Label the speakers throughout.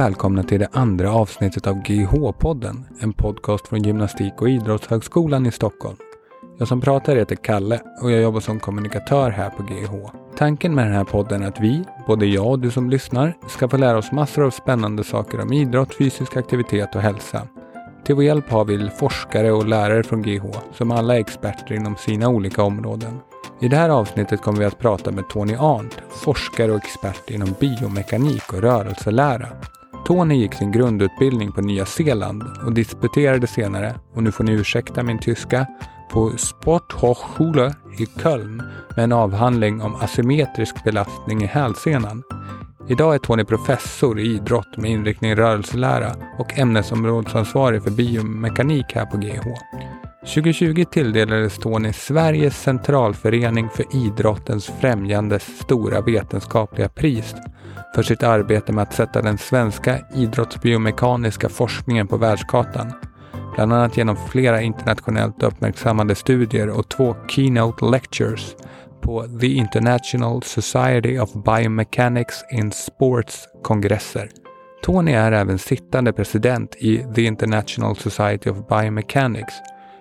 Speaker 1: välkomna till det andra avsnittet av GH-podden, en podcast från Gymnastik och idrottshögskolan i Stockholm. Jag som pratar heter Kalle och jag jobbar som kommunikatör här på GH. Tanken med den här podden är att vi, både jag och du som lyssnar, ska få lära oss massor av spännande saker om idrott, fysisk aktivitet och hälsa. Till vår hjälp har vi forskare och lärare från GH som alla är experter inom sina olika områden. I det här avsnittet kommer vi att prata med Tony Arndt, forskare och expert inom biomekanik och rörelselära. Tony gick sin grundutbildning på Nya Zeeland och disputerade senare, och nu får ni ursäkta min tyska, på Sporthochschule i Köln med en avhandling om asymmetrisk belastning i hälsenan. Idag är Tony professor i idrott med inriktning rörelselära och ämnesområdesansvarig för biomekanik här på GH. 2020 tilldelades Tony Sveriges centralförening för idrottens främjandes stora vetenskapliga pris för sitt arbete med att sätta den svenska idrottsbiomekaniska forskningen på världskartan. Bland annat genom flera internationellt uppmärksammade studier och två keynote lectures på The International Society of Biomechanics in Sports kongresser. Tony är även sittande president i The International Society of Biomechanics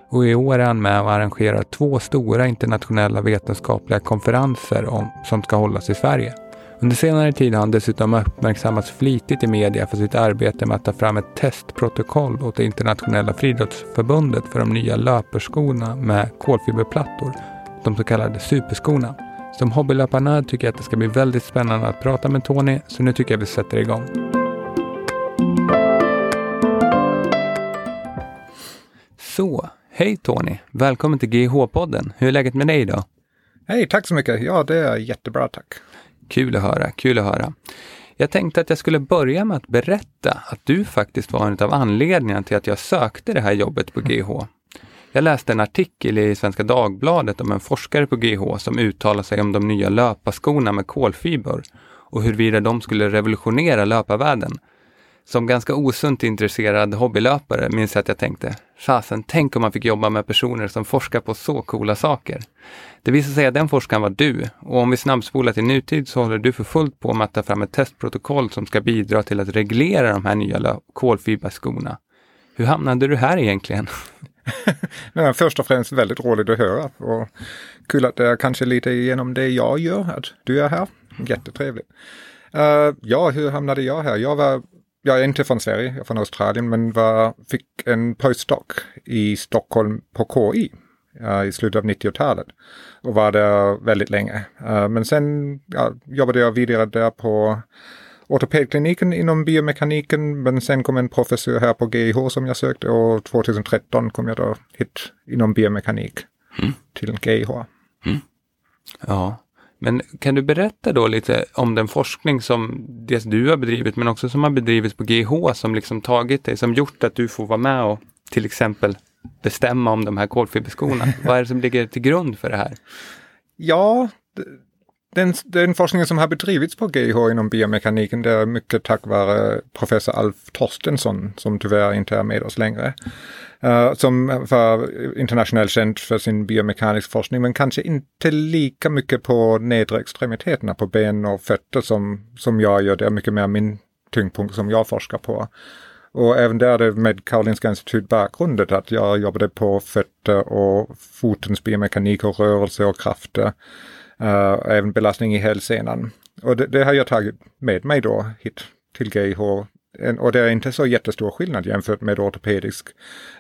Speaker 1: och i år är han med och arrangerar två stora internationella vetenskapliga konferenser om, som ska hållas i Sverige. Under senare tid har han dessutom uppmärksammats flitigt i media för sitt arbete med att ta fram ett testprotokoll åt det internationella friidrottsförbundet för de nya löperskorna med kolfiberplattor, de så kallade superskorna. Som hobbylöparnörd tycker jag att det ska bli väldigt spännande att prata med Tony, så nu tycker jag vi sätter igång. Så, hej Tony! Välkommen till GH-podden. Hur är läget med dig idag?
Speaker 2: Hej, tack så mycket. Ja, det är jättebra, tack.
Speaker 1: Kul att höra, kul att höra. Jag tänkte att jag skulle börja med att berätta att du faktiskt var en av anledningarna till att jag sökte det här jobbet på GH. Jag läste en artikel i Svenska Dagbladet om en forskare på GH som uttalade sig om de nya löparskorna med kolfiber och huruvida de skulle revolutionera löparvärlden. Som ganska osunt intresserad hobbylöpare minns jag att jag tänkte, fasen, tänk om man fick jobba med personer som forskar på så coola saker. Det visade sig att den forskaren var du och om vi snabbspolar till nutid så håller du för fullt på med att ta fram ett testprotokoll som ska bidra till att reglera de här nya kolfiberskorna. Hur hamnade du här egentligen?
Speaker 2: Men först och främst väldigt roligt att höra och kul att det är kanske lite genom det jag gör, att du är här. Jättetrevligt. Uh, ja, hur hamnade jag här? Jag var jag är inte från Sverige, jag är från Australien, men var, fick en postdoc i Stockholm på KI uh, i slutet av 90-talet och var där väldigt länge. Uh, men sen ja, jobbade jag vidare där på ortopedkliniken inom biomekaniken, men sen kom en professor här på GIH som jag sökte och 2013 kom jag då hit inom biomekanik mm. till GIH. Mm.
Speaker 1: Ja, men kan du berätta då lite om den forskning som dels du har bedrivit men också som har bedrivits på GH som liksom tagit dig, som gjort att du får vara med och till exempel bestämma om de här kolfiberskorna? Vad är det som ligger till grund för det här?
Speaker 2: Ja, den, den forskningen som har bedrivits på GH inom biomekaniken det är mycket tack vare professor Alf Torstensson som tyvärr inte är med oss längre. Uh, som var internationellt känd för sin biomekanisk forskning men kanske inte lika mycket på nedre extremiteterna på ben och fötter som, som jag gör. Det är mycket mer min tyngdpunkt som jag forskar på. Och även där är det med Karolinska institut bakgrunden att jag jobbade på fötter och fotens biomekanik och rörelse och krafter. Uh, även belastning i hälsenan. Och det, det, har jag tagit med mig då hit till GH. Och det är inte så jättestor skillnad jämfört med ortopedisk.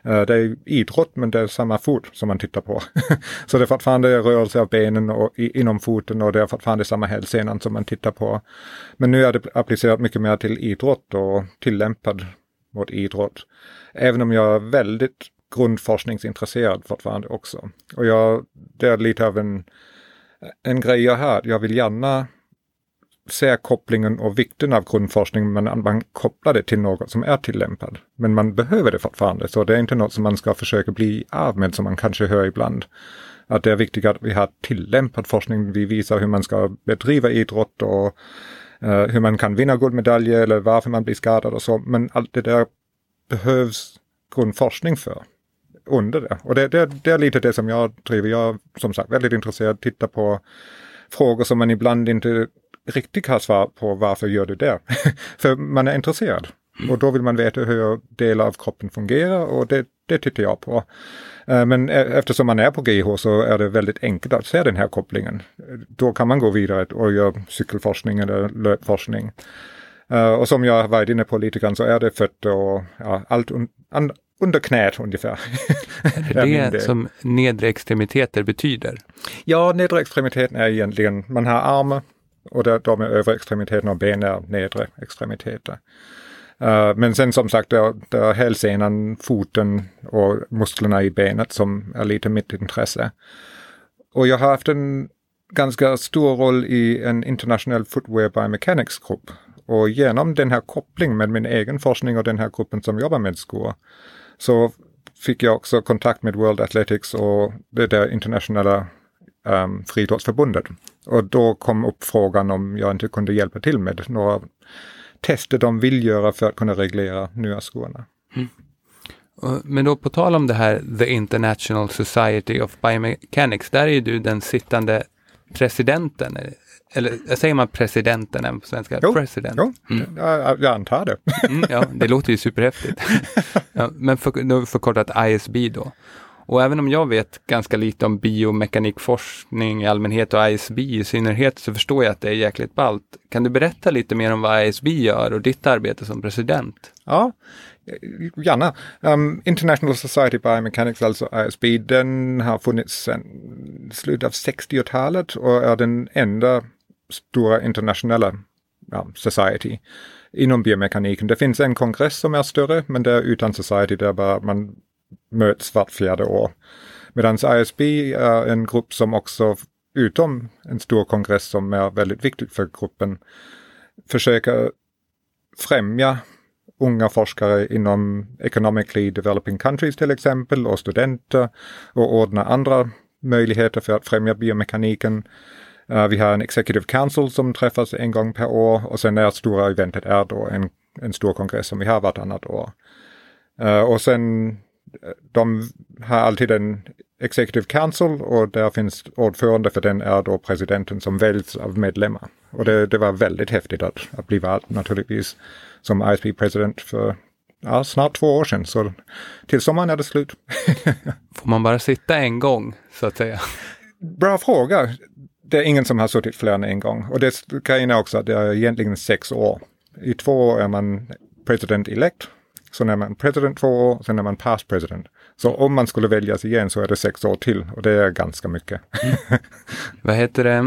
Speaker 2: Eh, det är idrott men det är samma fot som man tittar på. så det är fortfarande rörelse av benen och inom foten och det är fortfarande samma hälsenan som man tittar på. Men nu är det applicerat mycket mer till idrott och tillämpad mot idrott. Även om jag är väldigt grundforskningsintresserad fortfarande också. Och jag, det är lite av en en grej jag har, jag vill gärna se kopplingen och vikten av grundforskning, men man kopplar det till något som är tillämpad. Men man behöver det fortfarande, så det är inte något som man ska försöka bli av med, som man kanske hör ibland. Att det är viktigt att vi har tillämpad forskning, vi visar hur man ska bedriva idrott och uh, hur man kan vinna guldmedaljer eller varför man blir skadad och så. Men allt det där behövs grundforskning för under det. Och det, det, det, är lite det som jag driver. Jag är som sagt väldigt intresserad, tittar på frågor som man ibland inte riktigt har svar på varför gör du det. För man är intresserad. Och då vill man veta hur delar av kroppen fungerar och det, det tittar jag på. Eh, men e, eftersom man är på GH så är det väldigt enkelt att se den här kopplingen. Då kan man gå vidare och göra cykelforskning eller löpforskning. Eh, och som jag varit inne på lite grann så är det fötter och ja, allt under knät ungefär.
Speaker 1: Är det det som nedre extremiteter betyder?
Speaker 2: Ja, nedre extremiteten är egentligen, man har armar och de är övre extremiteterna och ben är nedre extremiteter. Uh, men sen som sagt, det är, det är hälsenan, foten och musklerna i benet som är lite mitt intresse. Och jag har haft en ganska stor roll i en internationell footwear biomechanics-grupp. Och genom den här kopplingen med min egen forskning och den här gruppen som jobbar med skor så fick jag också kontakt med World Athletics och det där internationella um, friidrottsförbundet. Och då kom upp frågan om jag inte kunde hjälpa till med några tester de vill göra för att kunna reglera nya skorna. Mm.
Speaker 1: Men då på tal om det här The International Society of Biomechanics, där är du den sittande presidenten. Eller säger man presidenten på svenska?
Speaker 2: Jo,
Speaker 1: President.
Speaker 2: jo mm. jag, jag antar det.
Speaker 1: Mm, ja, det låter ju superhäftigt. ja, men för, förkortat ISB då. Och även om jag vet ganska lite om biomekanikforskning i allmänhet och ISB i synnerhet så förstår jag att det är jäkligt ballt. Kan du berätta lite mer om vad ISB gör och ditt arbete som president?
Speaker 2: Ja, gärna. Um, International Society Biomechanics, alltså ISB, den har funnits sedan slutet av 60-talet och är den enda stora internationella ja, society inom biomekaniken. Det finns en kongress som är större, men det är utan society där bara man möts vart fjärde år. Medan ISB är en grupp som också, utom en stor kongress som är väldigt viktig för gruppen, försöker främja unga forskare inom economically developing countries till exempel och studenter och ordna andra möjligheter för att främja biomekaniken. Uh, vi har en Executive Council som träffas en gång per år och sen är stora eventet är då en, en stor kongress som vi har vartannat år. Uh, och sen de har alltid en Executive Council och där finns ordförande för den är då presidenten som väljs av medlemmar. Och det, det var väldigt häftigt att, att bli vald naturligtvis som ISP president för ja, snart två år sedan. Så till sommaren är det slut.
Speaker 1: Får man bara sitta en gång så att säga?
Speaker 2: Bra fråga. Det är ingen som har suttit fler än en gång. Och det grejen är också att det är egentligen sex år. I två år är man president elect så är man president två år, sen är man past president. Så om man skulle väljas igen så är det sex år till och det är ganska mycket. Mm.
Speaker 1: Vad heter det?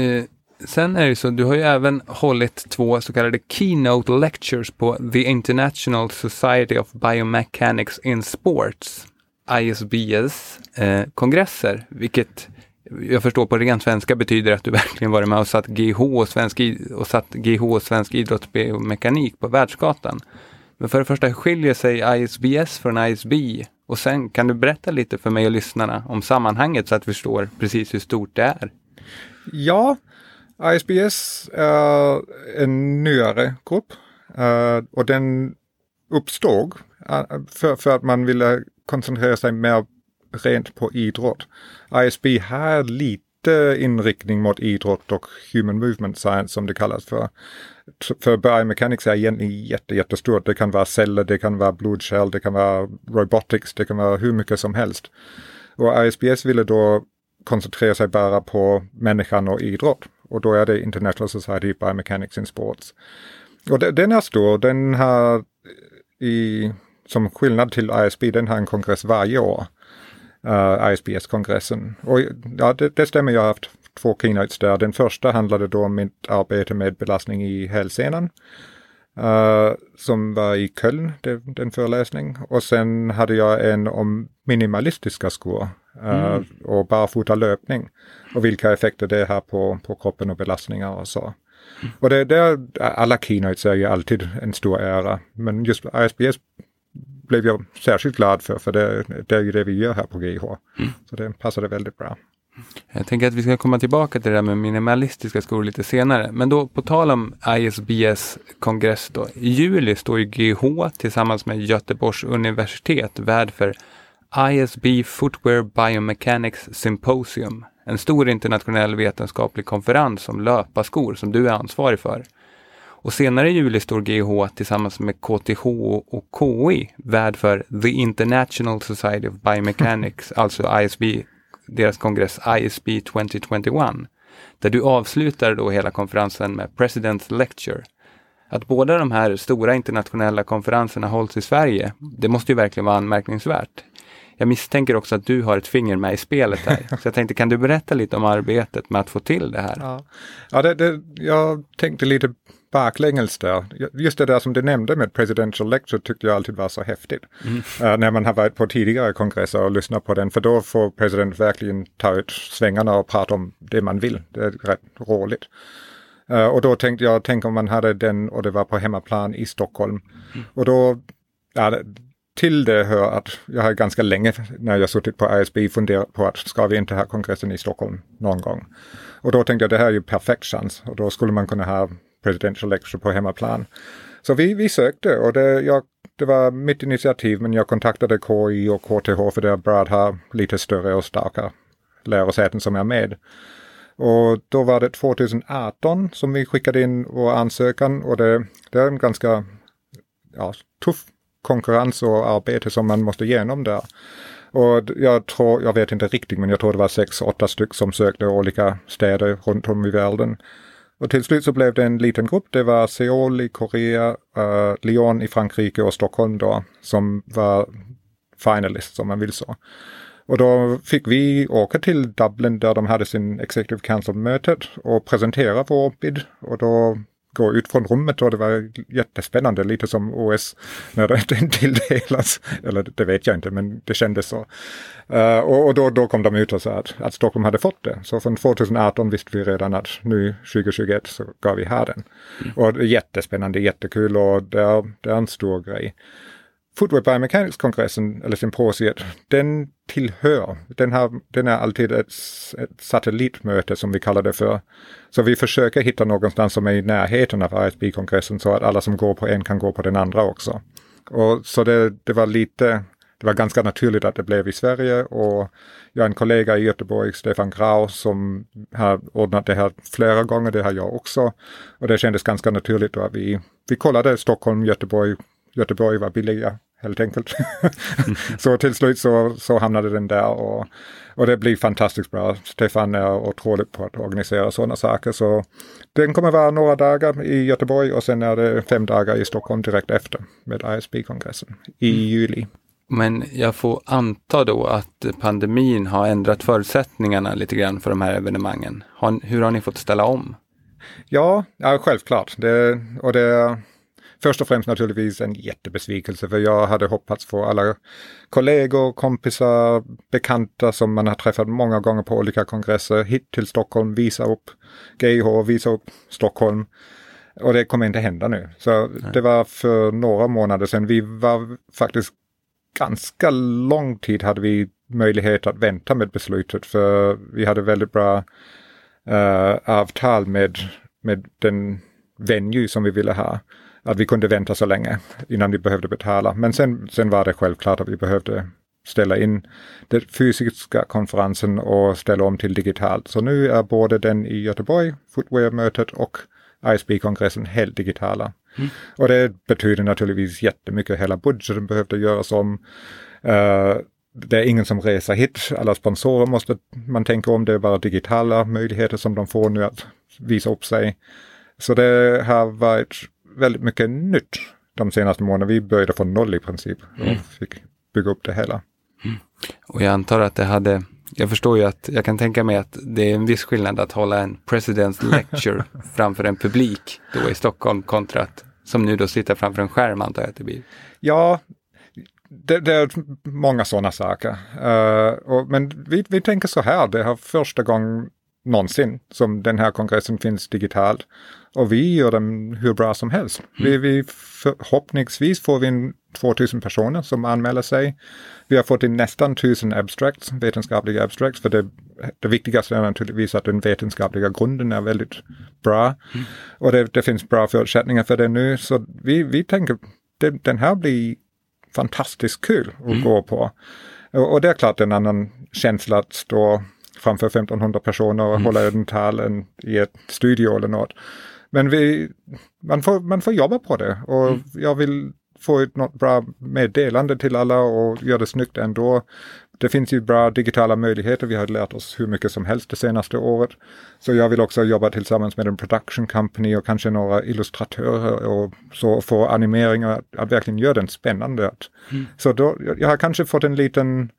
Speaker 1: Eh, sen är det så, du har ju även hållit två så kallade keynote lectures på The International Society of Biomechanics in Sports, ISBS, eh, kongresser, vilket jag förstår på ren svenska betyder att du verkligen varit med och satt GH och svensk, och satt GH svensk idrottsbiomekanik på världsgatan. Men för det första, skiljer sig ISBS från ISB? Och sen kan du berätta lite för mig och lyssnarna om sammanhanget så att vi förstår precis hur stort det är.
Speaker 2: Ja, ISBS eh, är en nyare grupp eh, och den uppstod eh, för, för att man ville koncentrera sig mer rent på idrott. ISB har lite inriktning mot idrott och human movement science som det kallas för för biomechanics är egentligen jätte, jättestort. Det kan vara celler, det kan vara blodkärl, det kan vara robotics, det kan vara hur mycket som helst. Och ISBS ville då koncentrera sig bara på människan och idrott. Och då är det International Society of Biomechanics in Sports. Och den är stor, den har i, som skillnad till ISB, den har en kongress varje år. Uh, eh, ISBS-kongressen. Och ja, det, det stämmer, jag har haft två keynotes där. Den första handlade då om mitt arbete med belastning i hälsenan. Uh, som var i Köln, det, den föreläsning. Och sen hade jag en om minimalistiska skor uh, mm. och barfota löpning. Och vilka effekter det har på, på kroppen och belastningar och så. Mm. Och det, det, alla keynotes är ju alltid en stor ära. Men just ISBS blev jag särskilt glad för, för det, det är ju det vi gör här på GH. Mm. Så det passade väldigt bra.
Speaker 1: Jag tänker att vi ska komma tillbaka till det där med minimalistiska skor lite senare. Men då på tal om ISBS kongress då. I juli står ju GH tillsammans med Göteborgs universitet värd för ISB Footwear Biomechanics Symposium. en stor internationell vetenskaplig konferens om löparskor som du är ansvarig för. Och senare i juli står GH tillsammans med KTH och KI värd för The International Society of Biomechanics, alltså ISB, deras kongress ISB 2021, där du avslutar då hela konferensen med President's Lecture. Att båda de här stora internationella konferenserna hålls i Sverige, det måste ju verkligen vara anmärkningsvärt. Jag misstänker också att du har ett finger med i spelet här. Så jag tänkte, kan du berätta lite om arbetet med att få till det här?
Speaker 2: Ja, ja det, det, jag tänkte lite baklänges där. Just det där som du nämnde med presidential lecture tyckte jag alltid var så häftigt. Mm. Uh, när man har varit på tidigare kongresser och lyssnat på den, för då får president verkligen ta ut svängarna och prata om det man vill. Det är rätt roligt. Uh, och då tänkte jag, tänk om man hade den och det var på hemmaplan i Stockholm. Mm. Och då, ja, till det hör att jag har ganska länge när jag suttit på ISB funderat på att ska vi inte ha kongressen i Stockholm någon gång? Och då tänkte jag det här är ju perfekt chans och då skulle man kunna ha presidential lecture på hemmaplan. Så vi, vi sökte och det, jag, det var mitt initiativ men jag kontaktade KI och KTH för det är bra att ha lite större och starka lärosäten som är med. Och då var det 2018 som vi skickade in vår ansökan och det, det är en ganska ja, tuff konkurrens och arbete som man måste igenom där. Och jag tror, jag vet inte riktigt, men jag tror det var sex, åtta stycken som sökte olika städer runt om i världen. Och till slut så blev det en liten grupp. Det var Seoul i Korea, uh, Lyon i Frankrike och Stockholm då som var finalists om man vill så. Och då fick vi åka till Dublin där de hade sin Executive Council-mötet och presentera vår bid. Och då gå ut från rummet och det var jättespännande, lite som OS när den tilldelas. Eller det vet jag inte, men det kändes så. Uh, och, och då, då kom de ut och sa att, att Stockholm hade fått det. Så från 2018 visste vi redan att nu 2021 så ska vi ha den. Mm. Och det är jättespännande, jättekul och det är, det är en stor grej. Footwear Biomechanics-kongressen, eller symposiet, den tillhör, den, har, den är alltid ett, ett, satellitmöte som vi kallar det för. Så vi försöker hitta någonstans som är i närheten av ISB-kongressen så att alla som går på en kan gå på den andra också. Och så det, det var lite, det var ganska naturligt att det blev i Sverige och jag har en kollega i Göteborg, Stefan Grau, som har ordnat det här flera gånger, det har jag också. Och det kändes ganska naturligt att vi, vi kollade Stockholm, Göteborg, Göteborg var billiga helt enkelt. så till slut så, så hamnade den där och, och det blir fantastiskt bra. Stefan är otroligt på att organisera sådana saker. Så den kommer vara några dagar i Göteborg och sen är det fem dagar i Stockholm direkt efter med ISB-kongressen i mm. juli.
Speaker 1: Men jag får anta då att pandemin har ändrat förutsättningarna lite grann för de här evenemangen. Har, hur har ni fått ställa om?
Speaker 2: Ja, ja självklart. Det, och det först och främst naturligtvis en jättebesvikelse för jag hade hoppats få alla kollegor, kompisar, bekanta som man har träffat många gånger på olika kongresser hit till Stockholm, visa upp GIH, visa upp Stockholm. Och det kommer inte hända nu. Så Nej. det var för några månader sedan. Vi var faktiskt ganska lång tid hade vi möjlighet att vänta med beslutet för vi hade väldigt bra uh, avtal med, med den venue som vi ville ha att vi kunde vänta så länge innan vi behövde betala. Men sen, sen var det självklart att vi behövde ställa in den fysiska konferensen och ställa om till digitalt. Så nu är både den i Göteborg, Footwear-mötet och ISB-kongressen helt digitala. Mm. Och det betyder naturligtvis jättemycket. Hela budgeten behövde göras om. Uh, det är ingen som reser hit. Alla sponsorer måste man tänka om. Det är bara digitala möjligheter som de får nu att visa upp sig. Så det har varit väldigt mycket nytt de senaste månaderna. Vi började från noll i princip och mm. fick bygga upp det hela.
Speaker 1: Mm. Och jag antar att det hade, jag förstår ju att, jag kan tänka mig att det är en viss skillnad att hålla en president's lecture framför en publik då i Stockholm kontra att, som nu då sitta framför en skärm antar jag att det blir.
Speaker 2: Ja, det, det, är många sådana saker. Uh, och, men vi, vi tänker så här, det är första gången någonsin som den här kongressen finns digitalt. Och vi gör den hur bra som helst. Mm. Vi, vi, förhoppningsvis får vi in 2000 personer som anmäler sig. Vi har fått in nästan 1000 abstracts, vetenskapliga abstracts, för det, det viktigaste är naturligtvis att den vetenskapliga grunden är väldigt bra. Mm. Och det, det, finns bra förutsättningar för det nu, så vi, vi tänker det, den här blir fantastiskt kul att mm. gå på. Och, och det är klart en annan känsla att stå framför 1500 personer och mm. hålla en tal i ett studio eller något. Men vi, man, får, man får jobba på det och mm. jag vill få ett något bra meddelande till alla och göra det snyggt ändå. Det finns ju bra digitala möjligheter. Vi har lärt oss hur mycket som helst det senaste året. Så jag vill också jobba tillsammans med en production company och kanske några illustratörer och så få animeringar att, att verkligen göra den spännande. Mm. Så då, jag har kanske fått en liten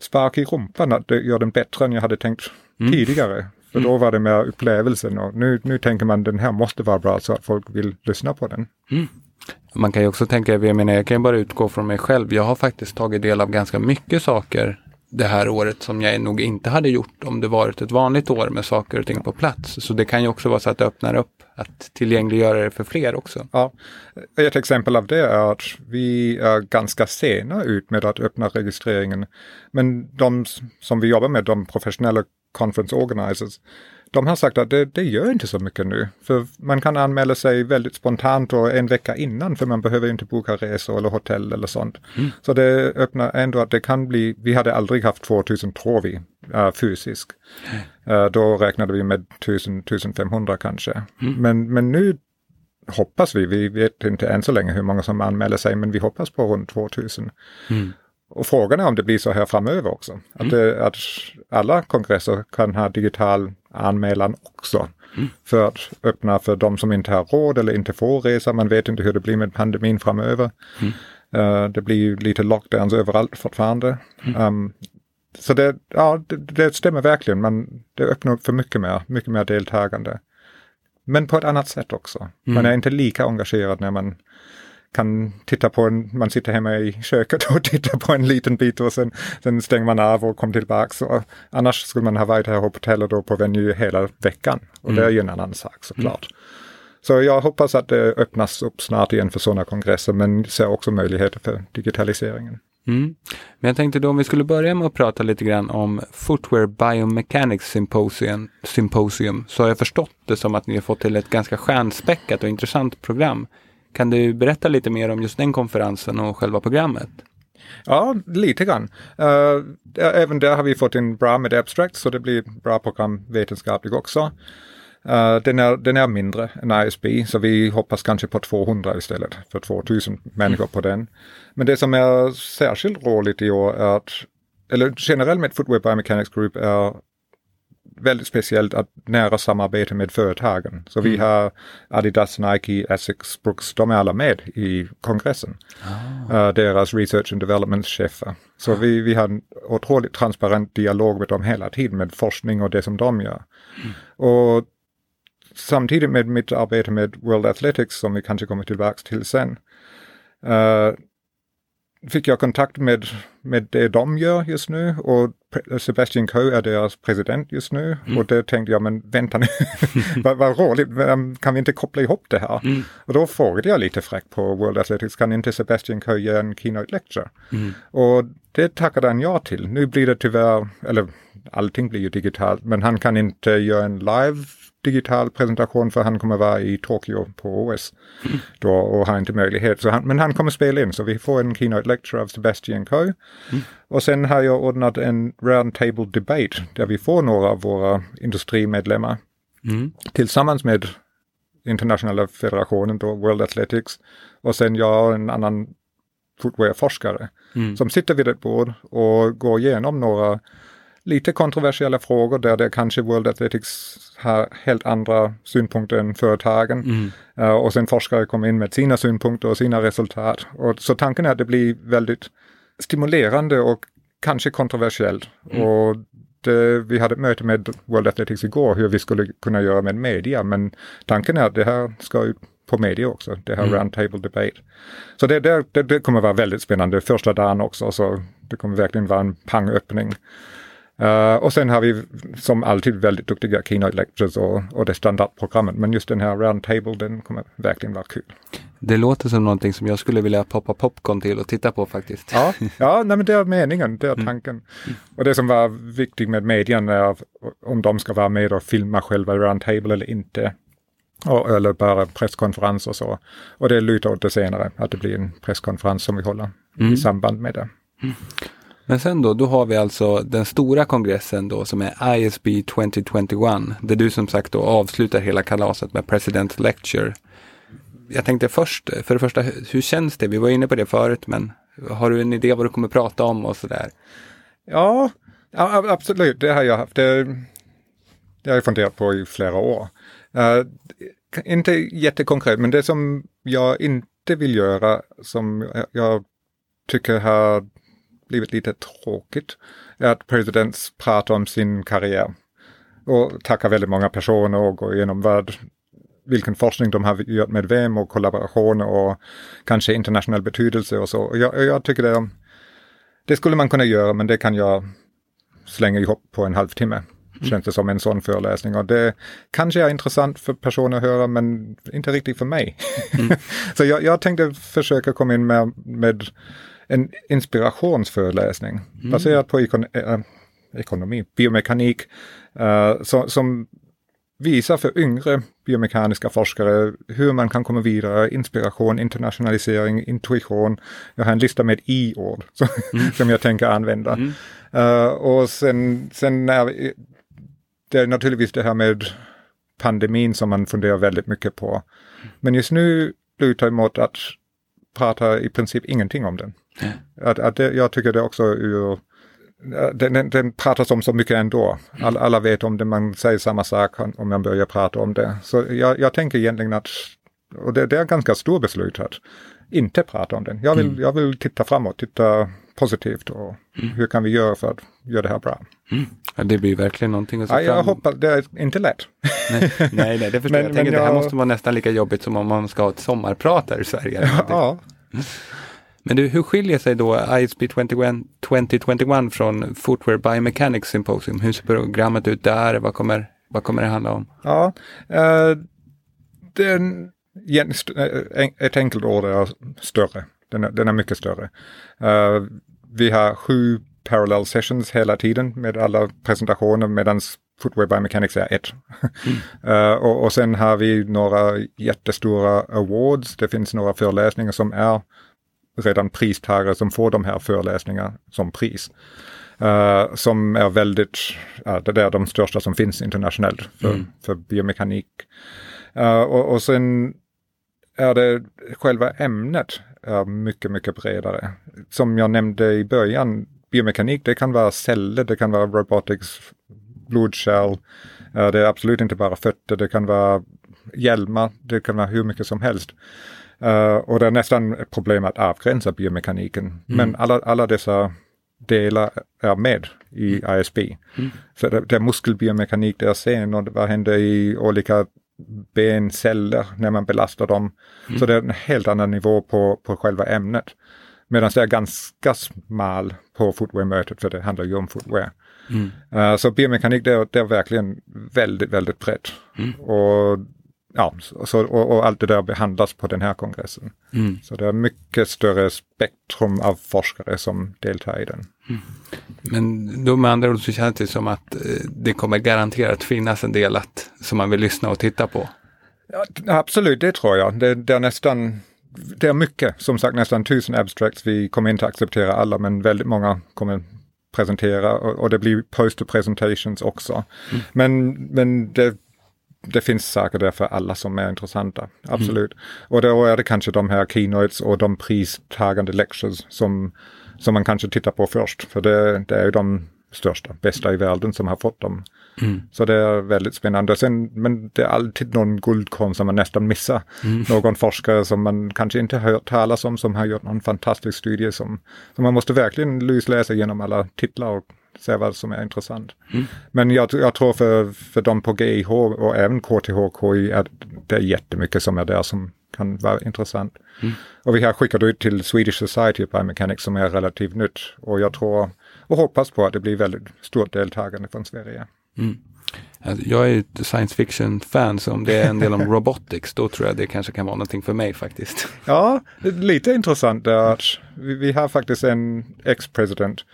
Speaker 2: spark i rumpan att göra den bättre än jag hade tänkt mm. tidigare. För mm. då var det mer upplevelsen och nu, nu tänker man den här måste vara bra så att folk vill lyssna på den. Mm.
Speaker 1: Man kan ju också tänka, jag menar jag kan bara utgå från mig själv. Jag har faktiskt tagit del av ganska mycket saker det här året som jag nog inte hade gjort om det varit ett vanligt år med saker och ting på plats. Så det kan ju också vara så att det öppnar upp att tillgängliggöra det för fler också.
Speaker 2: Ja, ett exempel av det är att vi är ganska sena ut med att öppna registreringen. Men de som vi jobbar med, de professionella conference organizers, de har sagt att det, det gör inte så mycket nu. För man kan anmäla sig väldigt spontant och en vecka innan för man behöver inte boka resor eller hotell eller sånt. Mm. Så det öppnar ändå att det kan bli, vi hade aldrig haft 2000 tror vi, uh, fysiskt. Uh, då räknade vi med 1000-1500 kanske. Mm. Men, men nu hoppas vi, vi vet inte än så länge hur många som anmäler sig, men vi hoppas på runt 2000. Mm. Och frågan är om det blir så här framöver också. Att, mm. det, att alla kongresser kan ha digital anmälan också. Mm. För att öppna för de som inte har råd eller inte får resa. Man vet inte hur det blir med pandemin framöver. Mm. Uh, det blir ju lite lockdowns överallt fortfarande. Um, så det, ja, det, det, stämmer verkligen. Man, det öppnar upp för mycket mer, mycket mer deltagande. Men på ett annat sätt också. Man är inte lika engagerad när man kan titta på en, man sitter hemma i köket och tittar på en liten bit och sen, sen stänger man av och kommer tillbaks. Och annars skulle man ha varit här på hotellet då på Venue hela veckan. Och mm. det är ju en annan sak såklart. Mm. Så jag hoppas att det öppnas upp snart igen för sådana kongresser men ser också möjligheter för digitaliseringen.
Speaker 1: Mm. Men jag tänkte då om vi skulle börja med att prata lite grann om Footwear Biomechanics Symposium, Symposium så har jag förstått det som att ni har fått till ett ganska stjärnspäckat och intressant program. Kan du berätta lite mer om just den konferensen och själva programmet?
Speaker 2: Ja, lite grann. Uh, även där har vi fått in bra med abstract så det blir bra program vetenskapligt också. Uh, den, är, den är mindre än ISB så vi hoppas kanske på 200 istället för 2000 människor på den. Men det som är särskilt roligt i år är att, eller generellt med Footwear Biomechanics Group är väldigt speciellt att nära samarbete med företagen. Så mm. vi har Adidas, Nike, Essex, Brooks, de är alla med i kongressen. Oh. Uh, deras research and development-chefer. Så oh. vi, vi har en otroligt transparent dialog med dem hela tiden med forskning och det som de gör. Mm. Och samtidigt med mitt arbete med World Athletics som vi kanske kommer tillbaka till sen. Uh, fick jag kontakt med, med det de gör just nu och Sebastian Coe är deras president just nu mm. och då tänkte jag, men vänta nu, vad, vad roligt, kan vi inte koppla ihop det här? Mm. Och då frågade jag lite fräckt på World Athletics, kan inte Sebastian Coe ge en keynote lecture? Mm. Och det tackade han ja till. Nu blir det tyvärr, eller allting blir ju digitalt, men han kan inte göra en live digital presentation för han kommer vara i Tokyo på OS mm. då och har inte möjlighet. Så han, men han kommer spela in så vi får en keynote lecture av Sebastian Coe. Mm. Och sen har jag ordnat en roundtable debate där vi får några av våra industrimedlemmar mm. tillsammans med internationella federationen då, World Athletics och sen jag och en annan footwear-forskare mm. som sitter vid ett bord och går igenom några lite kontroversiella frågor där det kanske World Athletics har helt andra synpunkter än företagen. Mm. Uh, och sen forskare kommer in med sina synpunkter och sina resultat. Och, så tanken är att det blir väldigt stimulerande och kanske kontroversiellt. Mm. Och det, vi hade ett möte med World Athletics igår hur vi skulle kunna göra med media. Men tanken är att det här ska ut på media också, det här mm. roundtable debate. Så det, det, det, kommer vara väldigt spännande första dagen också, så det kommer verkligen vara en pangöppning. Uh, och sen har vi som alltid väldigt duktiga keynote lectures och, och det standardprogrammet. Men just den här roundtable, den kommer verkligen vara kul.
Speaker 1: Det låter som någonting som jag skulle vilja poppa popcorn till och titta på faktiskt.
Speaker 2: Ja, ja nej, men det är meningen, det är mm. tanken. Mm. Och det som var viktigt med medien är om de ska vara med och filma själva roundtable eller inte. Och, eller bara presskonferens och så. Och det lutar åt det senare, att det blir en presskonferens som vi håller mm. i samband med det. Mm.
Speaker 1: Men sen då, då har vi alltså den stora kongressen då som är ISB 2021. Där du som sagt då avslutar hela kalaset med President Lecture. Jag tänkte först, för det första, hur känns det? Vi var inne på det förut, men har du en idé vad du kommer prata om och sådär?
Speaker 2: Ja, absolut, det har jag haft. Det, det har jag funderat på i flera år. Uh, inte jättekonkret, men det som jag inte vill göra, som jag tycker har blivit lite tråkigt, är att president pratar om sin karriär. Och tackar väldigt många personer och går igenom vad, vilken forskning de har gjort med vem och kollaborationer och kanske internationell betydelse och så. Jag, jag tycker det, det skulle man kunna göra, men det kan jag slänga ihop på en halvtimme. Mm. Känns det som en sån föreläsning och det kanske är intressant för personer att höra men inte riktigt för mig. Mm. så jag, jag, tänkte försöka komma in med, med en inspirationsföreläsning mm. baserad på ekon äh, ekonomi, biomekanik äh, så, som visar för yngre biomekaniska forskare hur man kan komma vidare, inspiration, internationalisering, intuition. Jag har en lista med i-ord mm. som jag tänker använda. Mm. Uh, och sen, sen är det är naturligtvis det här med pandemin som man funderar väldigt mycket på. Men just nu lutar emot att prata i princip ingenting om den. Att, att det, jag tycker det också ur den, den, den pratas om så mycket ändå. All, alla vet om det, man säger samma sak om man börjar prata om det. Så jag, jag tänker egentligen att, och det, det är ganska stort beslut att inte prata om den. Jag vill, mm. jag vill titta framåt, titta positivt och mm. hur kan vi göra för att göra det här bra.
Speaker 1: Mm. Ja, det blir verkligen någonting att se
Speaker 2: ja, Jag hoppas, det är inte lätt.
Speaker 1: nej, nej, nej, det förstår men, jag. jag tänker, jag... Det här måste vara nästan lika jobbigt som om man ska ha ett sommarprat här i Sverige.
Speaker 2: ja.
Speaker 1: Men du, hur skiljer sig då 21, 2021 från Footwear Biomechanics Symposium? Hur ser programmet ut där? Vad kommer, vad kommer det handla om?
Speaker 2: Ja, uh, den, eh, ett enkelt ord är större. Den är, den är mycket större. Uh, vi har sju parallel sessions hela tiden med alla presentationer medan Footwear Biomechanics är ett. Mm. uh, och, och sen har vi några jättestora awards. Det finns några föreläsningar som är redan pristagare som får de här föreläsningarna som pris. Uh, som är väldigt, uh, det är de största som finns internationellt för, mm. för biomekanik. Uh, och, och sen är det själva ämnet är mycket, mycket bredare. Som jag nämnde i början, biomekanik, det kan vara celler, det kan vara robotics, blodkärl, det är absolut inte bara fötter, det kan vara hjälmar, det kan vara hur mycket som helst. Uh, och det är nästan ett problem att avgränsa biomekaniken. Mm. Men alla, alla dessa delar är med i ISB. Mm. Så det, det är muskelbiomekanik, det är sen och vad händer i olika benceller när man belastar dem. Mm. Så det är en helt annan nivå på, på själva ämnet. Medan det är ganska smal på footwear-mötet för det handlar ju om footwear. Mm. Uh, så biomekanik det är, det är verkligen väldigt, väldigt brett. Mm. Och ja, så, och, och, allt det där behandlas på den här kongressen. Mm. Så det är mycket större spektrum av forskare som deltar i den. Mm.
Speaker 1: Men då med andra ord så känns det som att eh, det kommer garanterat finnas en del att, som man vill lyssna och titta på.
Speaker 2: Ja, absolut, det tror jag. Det, det är nästan det är mycket, som sagt nästan tusen abstracts. Vi kommer inte acceptera alla men väldigt många kommer presentera och, och det blir poster presentations också. Mm. Men, men det det finns saker där för alla som är intressanta. Absolut. Mm. Och då är det kanske de här keynotes och de pristagande lectures som, som man kanske tittar på först. För det, det är ju de största, bästa i världen som har fått dem. Mm. Så det är väldigt spännande. Sen, men det är alltid någon guldkorn som man nästan missar. Mm. Någon forskare som man kanske inte har hört talas om som har gjort någon fantastisk studie som, som man måste verkligen lusläsa genom alla titlar och se vad som är intressant. Mm. Men jag, jag, tror för, för de på GIH och även KTH, KI, att det är jättemycket som är där som kan vara intressant. Mm. Och vi har skickat ut till Swedish Society of Biomechanics som är relativt nytt. Och jag tror och hoppas på att det blir väldigt stort deltagande från Sverige. Mm.
Speaker 1: Alltså, jag är ett science fiction-fan, så om det är en del om robotics, då tror jag det kanske kan vara någonting för mig faktiskt.
Speaker 2: Ja, lite intressant är att vi har faktiskt en ex-president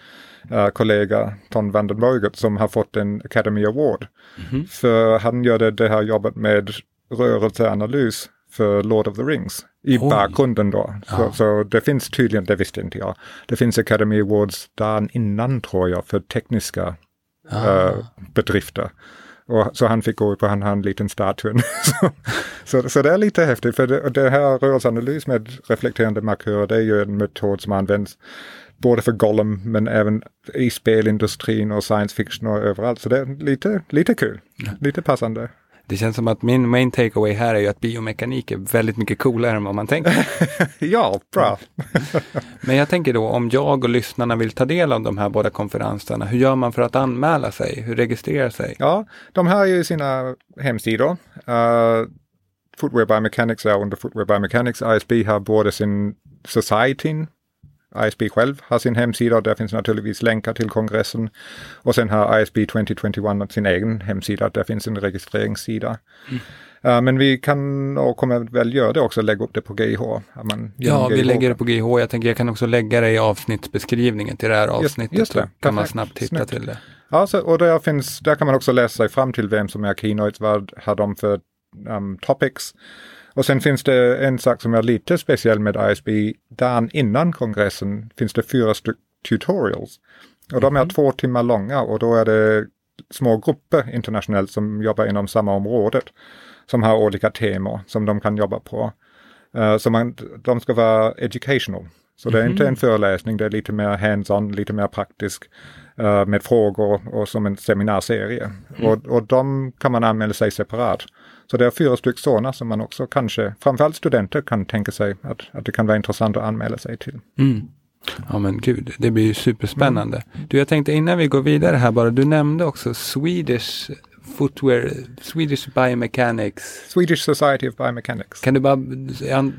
Speaker 2: uh, kollega Ton van den Borget som har fått en Academy Award. Mm -hmm. För han gör det, här jobbet med rörelseanalys för Lord of the Rings i
Speaker 1: Oj.
Speaker 2: bakgrunden då. Så,
Speaker 1: Ja.
Speaker 2: så det finns tydligen, det visste inte jag, det finns Academy Awards dagen innan tror jag för tekniska
Speaker 1: Ah.
Speaker 2: eh, bedrifter. Och, så han fick gå på han har en liten statuen. så, så, så det är lite häftigt, för det, det här rörelseanalys med reflekterande markörer, det är ju en metod som används både för Gollum men även i spelindustrin och science fiction och överallt. Så det är lite, lite kul, lite passande.
Speaker 1: Det känns som att min main takeaway här är ju att biomekanik är väldigt mycket coolare än vad man tänker.
Speaker 2: ja, bra.
Speaker 1: Men jag tänker då om jag och lyssnarna vill ta del av de här båda konferenserna, hur gör man för att anmäla sig? Hur registrerar sig?
Speaker 2: Ja, de har ju sina hemsidor. Uh, Footwear Biomechanics är under Footwear Biomechanics. ISB har både sin Society, ISB själv har sin hemsida och där finns naturligtvis länkar till kongressen. Och sen har ISB 2021 sin egen hemsida, där finns en registreringssida. Uh, men vi kan och kommer väl göra det också, lägga upp det på GIH. genom
Speaker 1: Ja, vi
Speaker 2: GIH
Speaker 1: lägger det på GH. Jag tänker jag kan också lägga det i avsnittsbeskrivningen till det här
Speaker 2: Just-
Speaker 1: avsnittet.
Speaker 2: just det.
Speaker 1: så kan man snabbt hitta
Speaker 2: Snyggt.
Speaker 1: till det.
Speaker 2: Ja, så, och där, finns, där kan man också läsa sig fram till vem som är keynotes, vad har de för um, topics. Och sen finns det en sak som är lite speciell med ISB. Dagen innan kongressen finns det fyra tutorials. Och de är två timmar långa och då är det små grupper internationellt som jobbar inom samma området. Som har olika teman som de kan jobba på. Uh, så man, de ska vara educational. Så det är inte en föreläsning, det är lite mer hands-on, lite mer praktisk eh, med frågor och som en seminarserie. Och, och de kan man anmäla sig separat. Så det är fyra stycken sådana som man också kanske, framförallt studenter, kan tänka sig att, att det kan vara intressant att anmäla sig till.
Speaker 1: Mm. Ja men gud, det blir ju superspännande. Du, jag tänkte innan vi går vidare här bara, du nämnde också Swedish Footwear, Swedish Biomechanics.
Speaker 2: Swedish Society of Biomechanics.
Speaker 1: Kan du bara,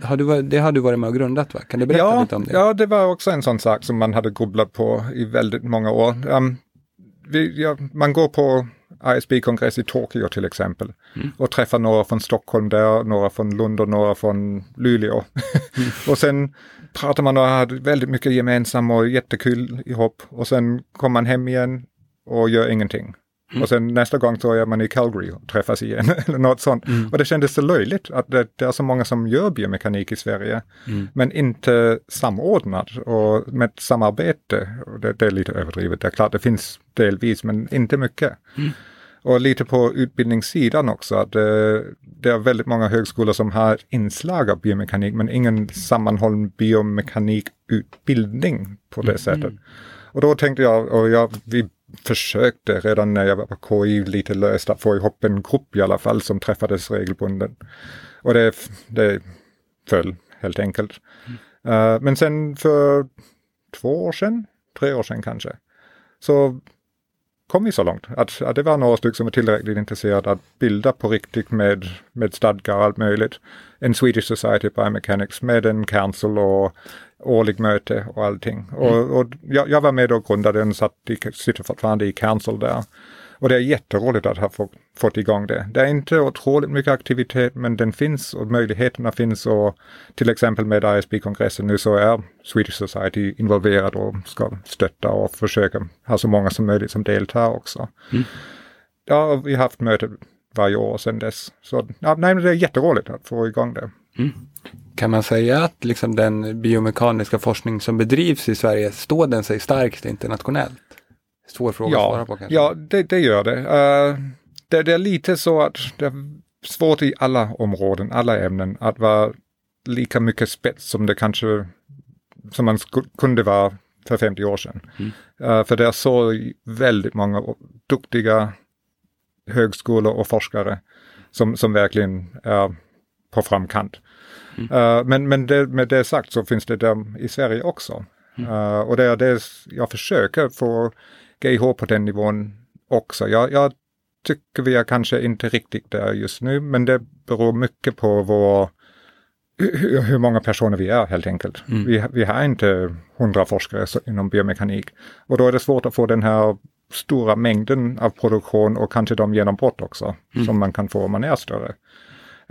Speaker 1: har du, det har du varit med och grundat va? Kan du berätta
Speaker 2: ja,
Speaker 1: lite om det?
Speaker 2: Ja, det var också en sån sak som man hade grubblat på i väldigt många år. Um, vi, ja, man går på ISB-kongress i Tokyo till exempel och träffar några från Stockholm där, några från Lund och några från Luleå. och sen pratar man och har väldigt mycket gemensamt och jättekul ihop och sen kommer man hem igen och gör ingenting. Och sen nästa gång så är man i Calgary och träffas igen eller något sånt. Och det kändes så löjligt att det, det är så många som gör biomekanik i Sverige. Men inte samordnat och med samarbete. Och det, det är lite överdrivet. Det är klart det finns delvis men inte mycket. Och lite på utbildningssidan också. Att det, det är väldigt många högskolor som har inslag av biomekanik men ingen sammanhållen biomekanikutbildning på det sättet. Och då tänkte jag, och jag, vi försökte redan när jag var på KI lite löst att få ihop en grupp i alla fall som träffades regelbundet. Och det, det föll helt enkelt. Uh, men sen för två år sedan, tre år sedan kanske, så kom vi så långt att, att det var några stycken som var tillräckligt intresserade att bilda på riktigt med, med stadgar och allt möjligt. En Swedish Society of Biomechanics med en council och årlig möte och allting. Och, och jag, jag var med och grundade den, satt i, sitter fortfarande i council där. Och det är jätteroligt att ha fått, fått igång det. Det är inte otroligt mycket aktivitet men den finns och möjligheterna finns och till exempel med ISB-kongressen nu så är Swedish Society involverad och ska stötta och försöka ha så många som möjligt som deltar också. Ja, vi har haft möte varje år sedan dess. Så ja, nej, men det är jätteroligt att få igång det.
Speaker 1: Kan man säga att liksom den biomekaniska forskning som bedrivs i Sverige, står den sig starkt internationellt? Svår fråga att svara
Speaker 2: Ja,
Speaker 1: på kanske.
Speaker 2: ja det, det gör det. Uh, det. Det är lite så att det är svårt i alla områden, alla ämnen, att vara lika mycket spets som det kanske som man kunde vara för 50 år sedan. Uh, för det är så väldigt många duktiga högskolor och forskare som, som verkligen är på framkant. Uh, men men det, med det sagt så finns det där i Sverige också. Uh, och det är det jag försöker få GIH på den nivån också. Jag, jag tycker vi är kanske inte riktigt där just nu, men det beror mycket på vår, hur, många personer vi är helt enkelt. Vi, vi har inte hundra forskare inom biomekanik och då är det svårt att få den här stora mängden av produktion och kanske de genombrott också som man kan få om man är större.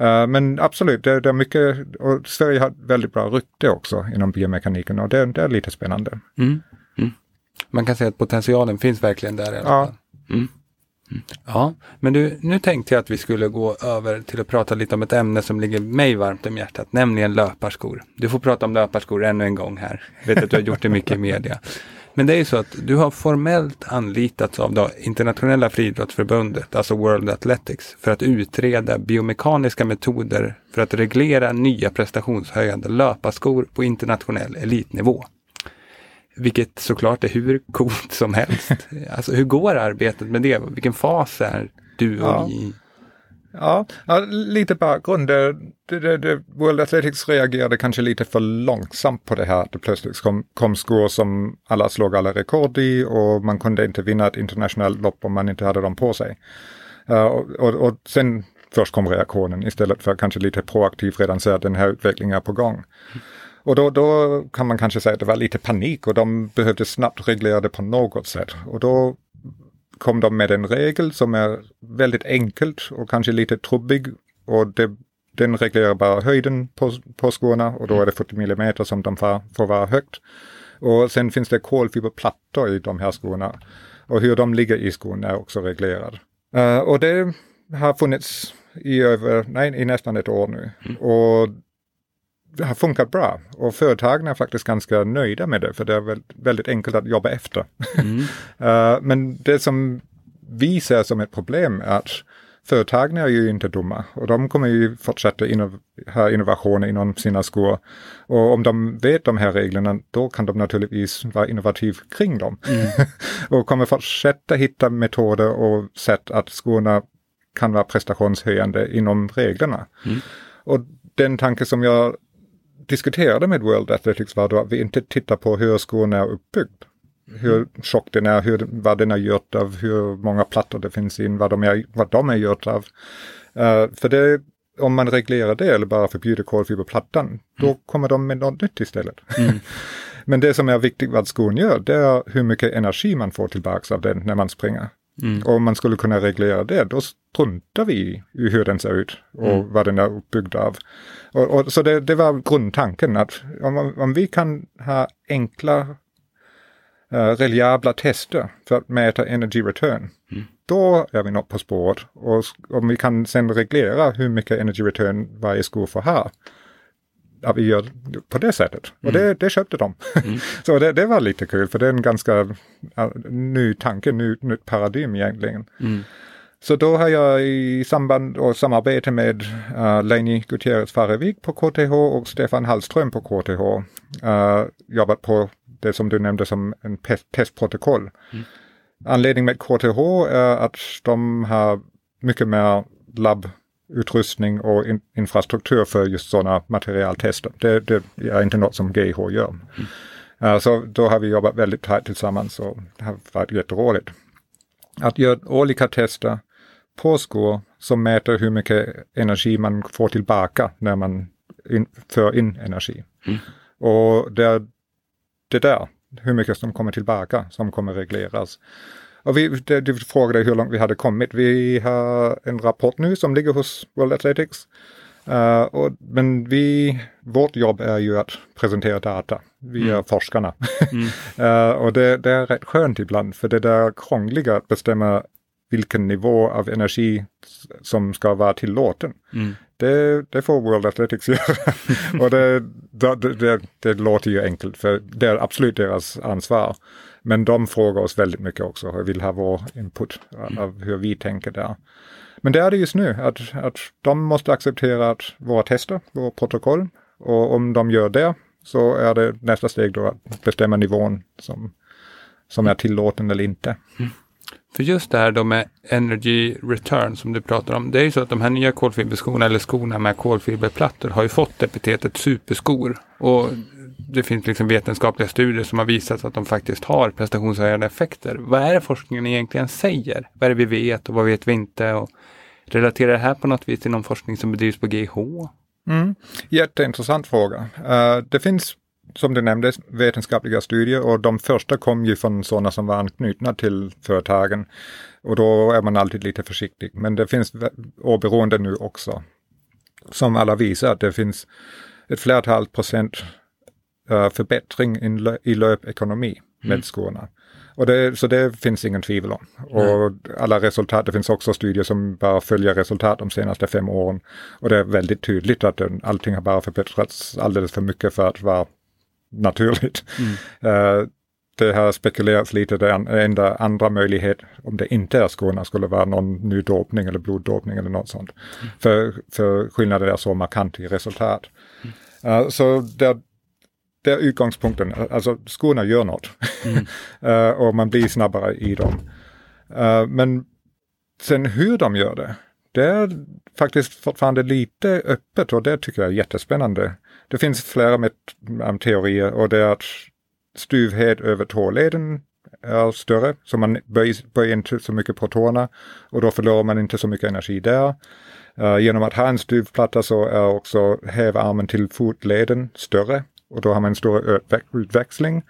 Speaker 2: Uh, men absolut, det, det är mycket, och Sverige har väldigt bra rykte också inom biomekaniken och det, det är lite spännande.
Speaker 1: Mm. Mm. Man kan säga att potentialen finns verkligen där i alla
Speaker 2: Ja.
Speaker 1: fall. Mm. Ja, men du, nu tänkte jag att vi skulle gå över till att prata lite om ett ämne som ligger mig varmt om hjärtat, nämligen löparskor. Du får prata om löparskor ännu en gång här. Jag vet att du har gjort det mycket i media. Men det är ju så att du har formellt anlitats av det internationella friidrottsförbundet, alltså World Athletics, för att utreda biomekaniska metoder för att reglera nya prestationshöjande löparskor på internationell elitnivå. Vilket såklart är hur coolt som helst. Alltså hur går arbetet med det? Vilken fas är du och
Speaker 2: Ja.
Speaker 1: i?
Speaker 2: Ja, ja, lite bakgrund. Det, det, det, World Athletics reagerade kanske lite för långsamt på det här. Det plötsligt kom, kom skor som alla slog alla rekord i och man kunde inte vinna ett internationellt lopp om man inte hade dem på sig. Uh, och, och, och sen först kom reaktionen istället för kanske lite proaktivt redan säga att den här utvecklingen är på gång. Och då, då kan man kanske säga att det var lite panik och de behövde snabbt reglera det på något sätt. Och då kom de med en regel som är väldigt enkelt och kanske lite trubbig. Och det, den reglerar bara höjden på, på skorna och då är det 40 millimeter som de får, får vara högt. Och sen finns det kolfiberplattor i de här skorna. Och hur de ligger i skon är också reglerad. Eh, och det har funnits i, över, nej, i nästan ett år nu. Och det har funkat bra och företagen är faktiskt ganska nöjda med det för det är väl- väldigt enkelt att jobba efter. Eh, men det som vi ser som ett problem är att företagen är ju inte dumma och de kommer ju fortsätta innov- ha innovationer inom sina skor. Och om de vet de här reglerna då kan de naturligtvis vara innovativ kring dem. och kommer fortsätta hitta metoder och sätt att skorna kan vara prestationshöjande inom reglerna. Och den tanke som jag diskuterade med World Athletics var då att vi inte tittar på hur skon är uppbyggd. Hur tjock den är, hur, vad den är gjort av, hur många plattor det finns in, vad de är, vad de är gjort av. Eh, för det, om man reglerar det eller bara förbjuder kolfiberplattan, då kommer de med något nytt istället. Men det som är viktigt vad skon gör, det är hur mycket energi man får tillbaks av den när man springer. Och om man skulle kunna reglera det, då struntar vi i hur den ser ut och vad den är uppbyggd av. Och, och, så det, det var grundtanken att om, om vi kan ha enkla uh, reliabla tester för att mäta energy return, då är vi något på spåret. Och om vi kan sen reglera hur mycket energy return varje sko får ha, att vi gör på det sättet. Och det, det köpte de. så det, det var lite kul, för det är en ganska ja, ny tanke, ny, nytt paradigm egentligen. Så då har jag i samband och samarbete med uh, Leini Gutierrez Farevik på KTH och Stefan Hallström på KTH uh, jobbat på det som du nämnde som en testprotokoll. Anledningen med KTH är att de har mycket mer labbutrustning och in, infrastruktur för just sådana materialtester. Det, det är inte något som GH gör. Uh, så då har vi jobbat väldigt tajt tillsammans och det har varit jätteroligt. Att göra olika tester på skor som mäter hur mycket energi man får tillbaka när man in, för in energi. Och det är det där, hur mycket som kommer tillbaka, som kommer regleras. Och vi, det, du frågade hur långt vi hade kommit. Vi har en rapport nu som ligger hos World Athletics. Uh, och, men vi, vårt jobb är ju att presentera data. Vi är forskarna. uh, och det, det är rätt skönt ibland, för det där krångliga att bestämma vilken nivå av energi som ska vara tillåten. Det, det får World Athletics göra. och det, det, det, det låter ju enkelt, för det är absolut deras ansvar. Men de frågar oss väldigt mycket också och vill ha vår input av hur vi tänker där. Men det är det just nu, att, att de måste acceptera att våra tester, våra protokoll, och om de gör det så är det nästa steg då att bestämma nivån som, som är tillåten eller inte.
Speaker 1: För just det här då med energy return som du pratar om. Det är ju så att de här nya kolfiberskorna eller skorna med kolfiberplattor har ju fått epitetet superskor. Och det finns liksom vetenskapliga studier som har visat att de faktiskt har prestationshöjande effekter. Vad är det forskningen egentligen säger? Vad är det vi vet och vad vet vi inte? Och relaterar det här på något vis till någon forskning som bedrivs på GH?
Speaker 2: Mm. Jätteintressant fråga. Uh, det finns, som du nämnde, vetenskapliga studier och de första kom ju från sådana som var anknutna till företagen. Och då är man alltid lite försiktig. Men det finns oberoende nu också. Som alla visar att det finns ett flertal procent förbättring i, lö- i löpekonomi med skorna. Och det, så det finns ingen tvivel om. Och alla resultat, det finns också studier som bara följer resultat de senaste fem åren. Och det är väldigt tydligt att den, allting har bara förbättrats alldeles för mycket för att vara naturligt. Uh, det har spekulerats lite, det enda andra möjlighet om det inte är skorna skulle vara någon ny dopning eller bloddopning eller något sånt. Mm. För, för skillnaden är så markant i resultat. Mm. Uh, så det, det är utgångspunkten, alltså skorna gör något. Mm. uh, och man blir snabbare i dem. Uh, men sen hur de gör det, det är faktiskt fortfarande lite öppet och det tycker jag är jättespännande. Det finns flera med, um, teorier och det är att styvhet över tåleden är större, så man böjer, böjer inte så mycket på tårna och då förlorar man inte så mycket energi där. Uh, genom att ha en styvplatta så är också hävarmen till fotleden större och då har man en större utväxling.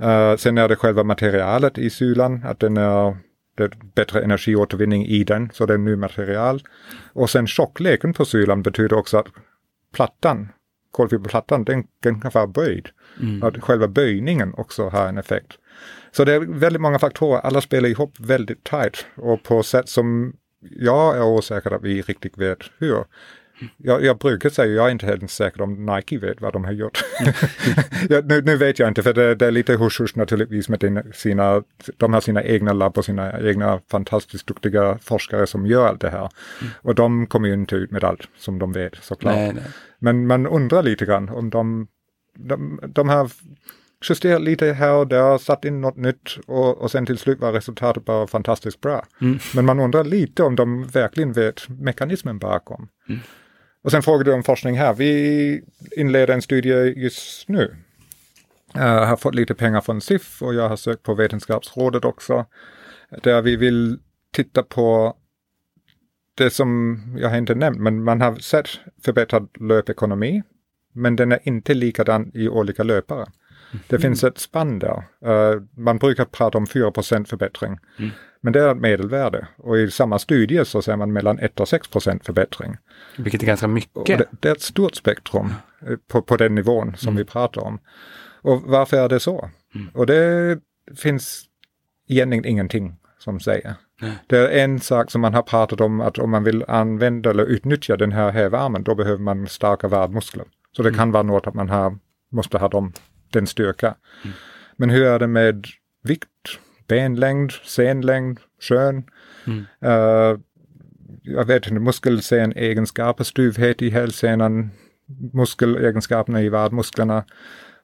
Speaker 2: Uh, sen är det själva materialet i sulan, att den är det är bättre energiåtervinning i den, så det är ny material. Och sen tjockleken på sylan betyder också att plattan kolfiberplattan, den, den kan vara böjd. Mm. Att själva böjningen också har en effekt. Så det är väldigt många faktorer, alla spelar ihop väldigt tight och på sätt som jag är osäker att vi riktigt vet hur. Jag, jag brukar säga, jag är inte helt säker om Nike vet vad de har gjort. ja, nu, nu, vet jag inte, för det, det är lite husch naturligtvis med din, sina, de har sina egna labb och sina egna fantastiskt duktiga forskare som gör allt det här. Mm. Och de kommer ju inte ut med allt som de vet såklart. Nej, nej. Men man undrar lite grann om de, de, de har justerat lite här och där, satt in något nytt och, och sen till slut var resultatet bara fantastiskt bra. Mm. Men man undrar lite om de verkligen vet mekanismen bakom. Mm. Och sen frågade du om forskning här. Vi inleder en studie just nu. Jag har fått lite pengar från SIF och jag har sökt på Vetenskapsrådet också. Där vi vill titta på det som jag inte nämnt, men man har sett förbättrad löpekonomi. Men den är inte likadan i olika löpare. Det mm. finns ett spann där. Uh, man brukar prata om 4% förbättring. Mm. Men det är ett medelvärde och i samma studie så ser man mellan 1 och 6% förbättring.
Speaker 1: Vilket är ganska mycket.
Speaker 2: Det, det, är ett stort spektrum eh, på, på den nivån som mm. vi pratar om. Och varför är det så? Mm. Och det finns egentligen ingenting som säger. Nej. Det är en sak som man har pratat om att om man vill använda eller utnyttja den här hävarmen då behöver man starka vadmuskler. Så det mm. kan vara något att man har, måste ha dem, den styrka. Mm. Men hur är det med vikt, benlängd, senlängd, kön? Mm. Uh, jag vet inte, muskelsen egenskaper, styvhet i hälsenan, muskelegenskaperna i vadmusklerna.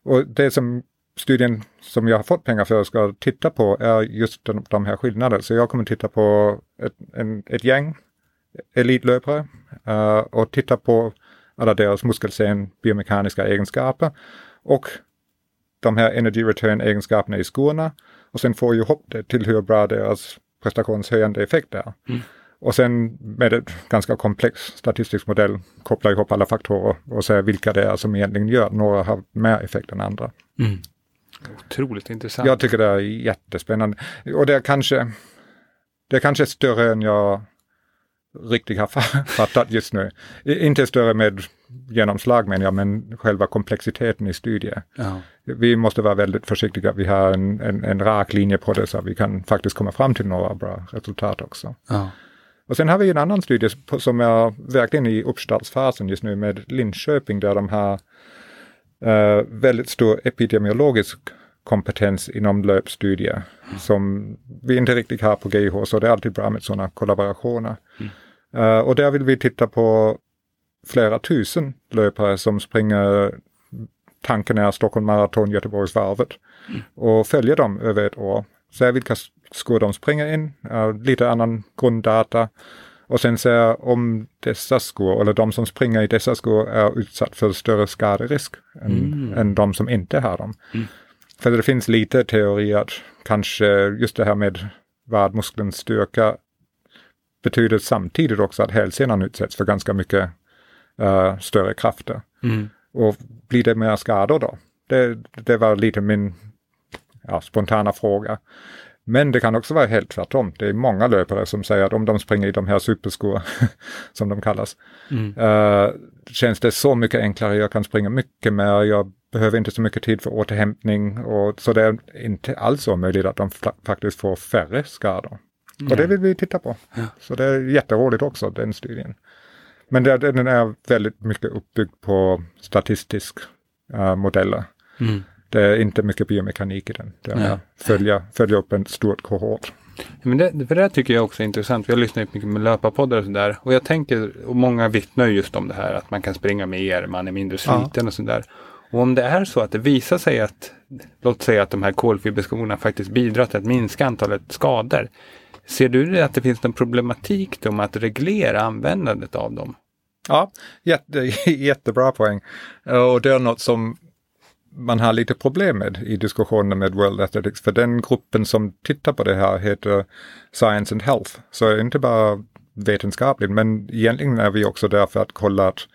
Speaker 2: Och det som studien som jag har fått pengar för ska titta på är just de, de här skillnaderna. Så jag kommer titta på ett, en, ett gäng elitlöpare uh, och titta på alla deras muskelsen biomekaniska egenskaper och de här energy return egenskaperna i skorna och sen får ju ihop det till hur bra deras prestationshöjande effekt är. Mm. Och sen med ett ganska komplex statistisk modell koppla ihop alla faktorer och se vilka det är som egentligen gör. Några har mer effekt än andra. Mm.
Speaker 1: Otroligt intressant.
Speaker 2: Jag tycker det är jättespännande. Och det är kanske, det är kanske större än jag riktigt har fattat just nu. Inte större med genomslag menar jag, men själva komplexiteten i studier. Ja. Vi måste vara väldigt försiktiga. Vi har en, en, en, rak linje på det så vi kan faktiskt komma fram till några bra resultat också. Ja. Och sen har vi en annan studie som är verkligen i uppstartsfasen just nu med Linköping där de har uh, väldigt stor epidemiologisk kompetens inom löpstudier mm. som vi inte riktigt har på GIH, så det är alltid bra med sådana kollaborationer. Mm. Uh, och där vill vi titta på flera tusen löpare som springer, tanken är Stockholm Marathon, Göteborgsvarvet, mm. och följa dem över ett år. Se vilka skor de springer in, uh, lite annan grunddata och sen se om dessa skor, eller de som springer i dessa skor är utsatt för större skaderisk än, mm. än de som inte har dem. Mm. För det finns lite teori att kanske just det här med vadmuskelns styrka betyder samtidigt också att hälsenan utsätts för ganska mycket uh, större krafter. Mm. Och blir det mer skador då? Det, det var lite min ja, spontana fråga. Men det kan också vara helt tvärtom. Det är många löpare som säger att om de springer i de här superskor, som de kallas, mm. uh, känns det så mycket enklare. Jag kan springa mycket mer. Jag behöver inte så mycket tid för återhämtning. Och, så det är inte alls omöjligt att de faktiskt får färre skador. Mm. Och det vill vi titta på. Ja. Så det är jätteroligt också, den studien. Men det, den är väldigt mycket uppbyggd på statistiska uh, modeller. Mm. Det är inte mycket biomekanik i den. Det är ja. följa, följa upp en stort kohort.
Speaker 1: Men det, för det tycker jag också är intressant. Vi har lyssnat mycket med löparpoddar och sådär. Och jag tänker, och många vittnar just om det här att man kan springa mer, man är mindre sliten ja. och sådär. Och om det är så att det visar sig att, låt säga att de här kolfiberskorna faktiskt bidrar till att minska antalet skador. Ser du att det finns en problematik då med att reglera användandet av dem?
Speaker 2: Ja, jätte, jättebra poäng. Och det är något som man har lite problem med i diskussionerna med World Athletics. För den gruppen som tittar på det här heter Science and Health. Så inte bara vetenskapligt, men egentligen är vi också där för att kolla att,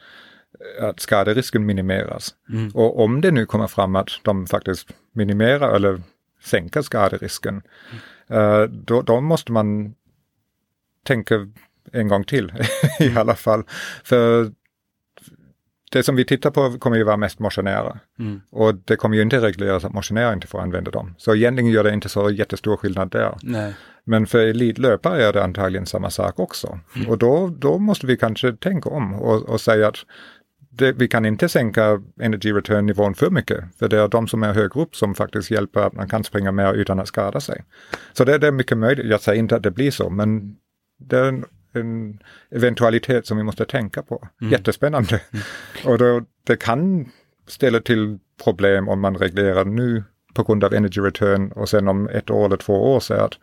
Speaker 2: att skaderisken minimeras. Mm. Och om det nu kommer fram att de faktiskt minimerar eller sänker skaderisken, mm. Uh, då, då måste man tänka en gång till i alla fall. För det som vi tittar på kommer ju vara mest motionärer. Mm. Och det kommer ju inte regleras att motionärer inte får använda dem. Så egentligen gör det inte så jättestor skillnad där. Nej. Men för elitlöpare är det antagligen samma sak också. Mm. Och då, då måste vi kanske tänka om och, och säga att det, vi kan inte sänka energy return nivån för mycket. För det är de som är högre upp som faktiskt hjälper att man kan springa mer utan att skada sig. Så det, det är mycket möjligt. Jag säger inte att det blir så, men det är en eventualitet som vi måste tänka på. Mm. Jättespännande. Mm. Och då, det kan ställa till problem om man reglerar nu på grund av energy return och sen om ett år eller två år så att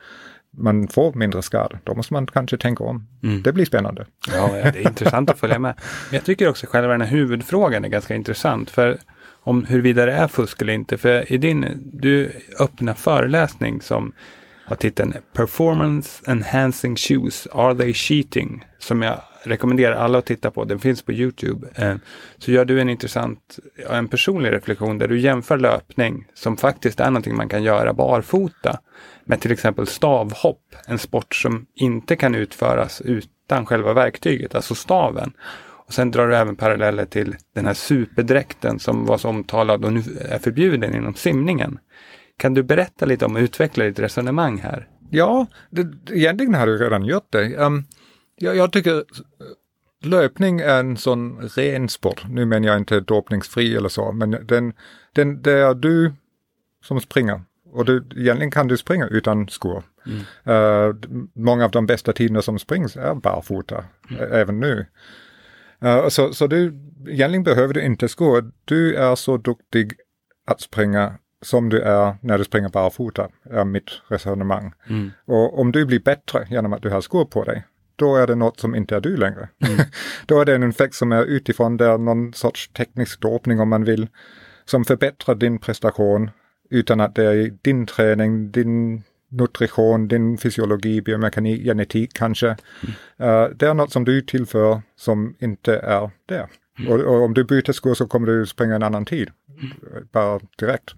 Speaker 2: man får mindre skador. Då måste man kanske tänka om. Mm. Det blir spännande.
Speaker 1: Ja, det är intressant att följa med. Men jag tycker också själva den här huvudfrågan är ganska intressant. För om huruvida det är fusk eller inte. För i din, du öppna föreläsning som har titeln Performance Enhancing Shoes, Are They Cheating? Som jag rekommenderar alla att titta på. Den finns på Youtube. Eh, så gör du en intressant, en personlig reflektion där du jämför löpning, som faktiskt är någonting man kan göra barfota, med till exempel stavhopp, en sport som inte kan utföras utan själva verktyget, alltså staven. Och sen drar du även paralleller till den här superdräkten som var så omtalad och nu är förbjuden inom simningen. Kan du berätta lite om och utveckla ditt resonemang här?
Speaker 2: Ja, det, egentligen har du redan gjort det. Um, jag, jag, tycker löpning är en sån ren sport. Nu menar jag inte dopningsfri eller så, men den, den, det är du som springer. Och du, egentligen kan du springa utan skor. Mm. Uh, många av de bästa tiderna som springs är barfota, mm. även nu. Uh, så, så du, egentligen behöver du inte skor. Du är så duktig att springa som du är när du springer barfota, är mitt resonemang. Mm. Och om du blir bättre genom att du har skor på dig, då är det något som inte är du längre. Mm. då är det en effekt som är utifrån, det är någon sorts teknisk dopning om man vill, som förbättrar din prestation utan att det är din träning, din nutrition, din fysiologi, biomekanik, genetik kanske. Mm. Uh, det är något som du tillför som inte är där. Och, och, om du byter skor så kommer du springa en annan tid bara direkt.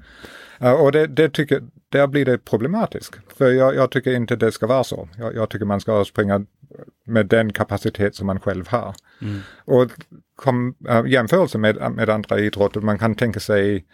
Speaker 2: Uh, och det, det tycker, där blir det problematiskt. För jag, jag, tycker inte det ska vara så. Jag, jag, tycker man ska springa med den kapacitet som man själv har. Mm. Och kom, äh, jämförelse med, med andra idrotter, man kan tänka sig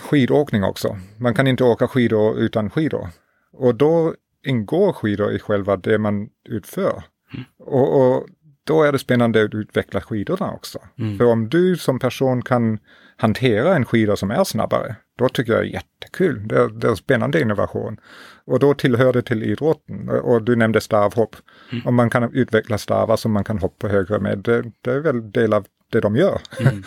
Speaker 2: skidåkning också. Man kan inte åka skidor utan skidor. Och då ingår skidor i själva det man utför. Mm. Och, och, då är det spännande att utveckla skidorna också. Mm. För om du som person kan hantera en skida som är snabbare, då tycker jag det är jättekul. Det är, det är en spännande innovation. Och då tillhör det till idrotten. Och du nämnde stavhopp. Mm. Om man kan utveckla stavar som man kan hoppa högre med, det, det är väl del av det de gör. Mm.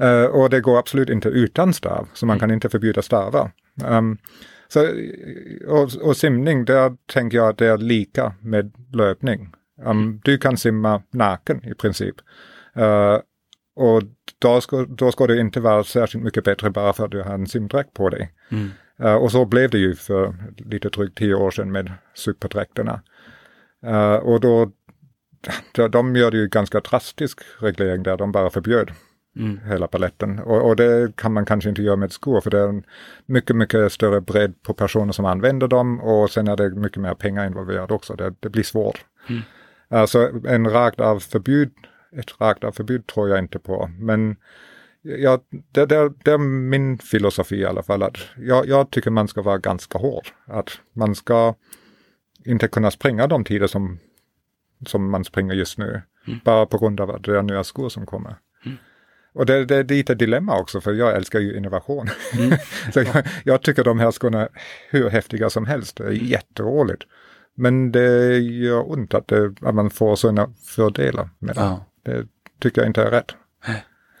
Speaker 2: uh, och det går absolut inte utan stav, så man kan inte förbjuda stavar. Um, så, och, och, simning, där tänker jag att det är lika med löpning. Um, du kan simma naken i princip. Uh, och då ska, då ska det inte vara särskilt mycket bättre bara för att du har en simdräkt på dig. Mm. Uh, och så blev det ju för lite drygt tio år sedan med superdräkterna. Uh, och då, då, de gör ju ganska drastisk reglering där, de bara förbjöd mm. hela paletten. Och, och, det kan man kanske inte göra med skor för det är en mycket, mycket större bredd på personer som använder dem och sen är det mycket mer pengar involverade också. Det, det blir svårt. Mm. Alltså en rakt av förbud, ett rakt av förbud tror jag inte på. Men ja, det, det, det, är min filosofi i alla fall. Att jag, jag tycker man ska vara ganska hård. Att man ska inte kunna springa de tider som, som man springer just nu. Mm. Bara på grund av att det är nya skor som kommer. Mm. Och det, det är lite dilemma också för jag älskar ju innovation. Mm. så jag, jag, tycker de här skorna hur häftiga som helst. Det är jätteroligt. Men det gör ont att, det, att man får sådana fördelar med det. Ja. Det tycker jag inte är rätt.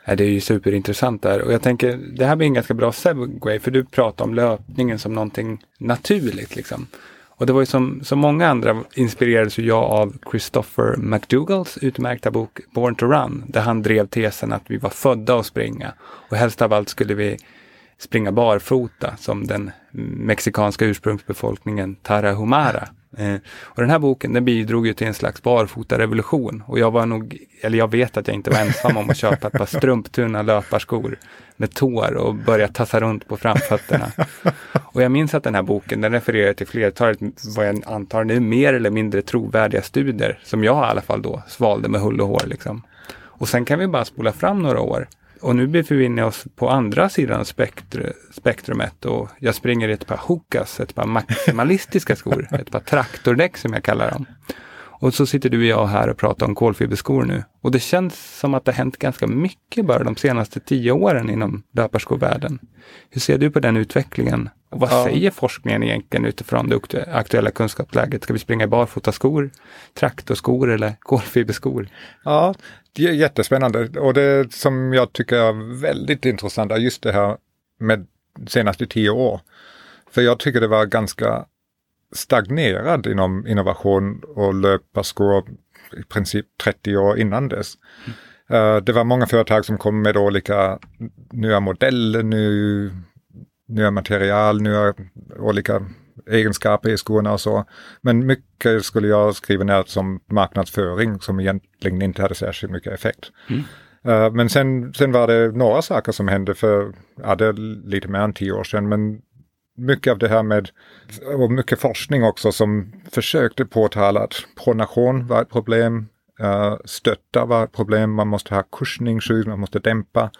Speaker 1: Det är ju superintressant där och jag tänker det här blir en ganska bra segway för du pratar om löpningen som någonting naturligt liksom. Och det var ju som, som många andra inspirerades jag av Christopher McDougals utmärkta bok Born to Run, där han drev tesen att vi var födda att springa. Och helst av allt skulle vi springa barfota som den mexikanska ursprungsbefolkningen Tarahumara Eh, Eh, och den här boken den bidrog ju till en slags barfotarevolution och jag var nog, eller jag vet att jag inte var ensam om att köpa ett par strumptunna löparskor med tår och börja tassa runt på framfötterna. Och jag minns att den här boken den refererar till flertalet, vad jag antar nu, mer eller mindre trovärdiga studier som jag i alla fall då svalde med hull och hår. Liksom. Och sen kan vi bara spola fram några år och nu befinner vi oss på andra sidan spektr spektrumet och jag springer i ett par Hokas, ett par maximalistiska skor, ett par traktordäck som jag kallar dem. Och så sitter du och jag här och pratar om kolfiberskor nu. Och det känns som att det har hänt ganska mycket bara de senaste tio åren inom löparskovärlden. Hur ser du på den utvecklingen? Och vad ja. säger forskningen egentligen utifrån det aktuella kunskapsläget? Ska vi springa i barfotaskor, traktorskor eller kolfiberskor?
Speaker 2: Ja, det är jättespännande och det som jag tycker är väldigt intressant är just det här med senaste tio år. För jag tycker det var ganska stagnerad inom innovation och löparskor i princip 30 år innan dess. Mm. Det var många företag som kom med olika nya modeller, ny, nya material, nya olika egenskaper i skorna och så. Men mycket skulle jag skriva ner som marknadsföring som egentligen inte hade särskilt mycket effekt. Mm. Uh, men sen, sen var det några saker som hände för, ja det är lite mer än tio år sedan, men mycket av det här med, och mycket forskning också som försökte påtala att pronation var ett problem, uh, stötta var ett problem, man måste ha kursningsskydd, man måste dämpa.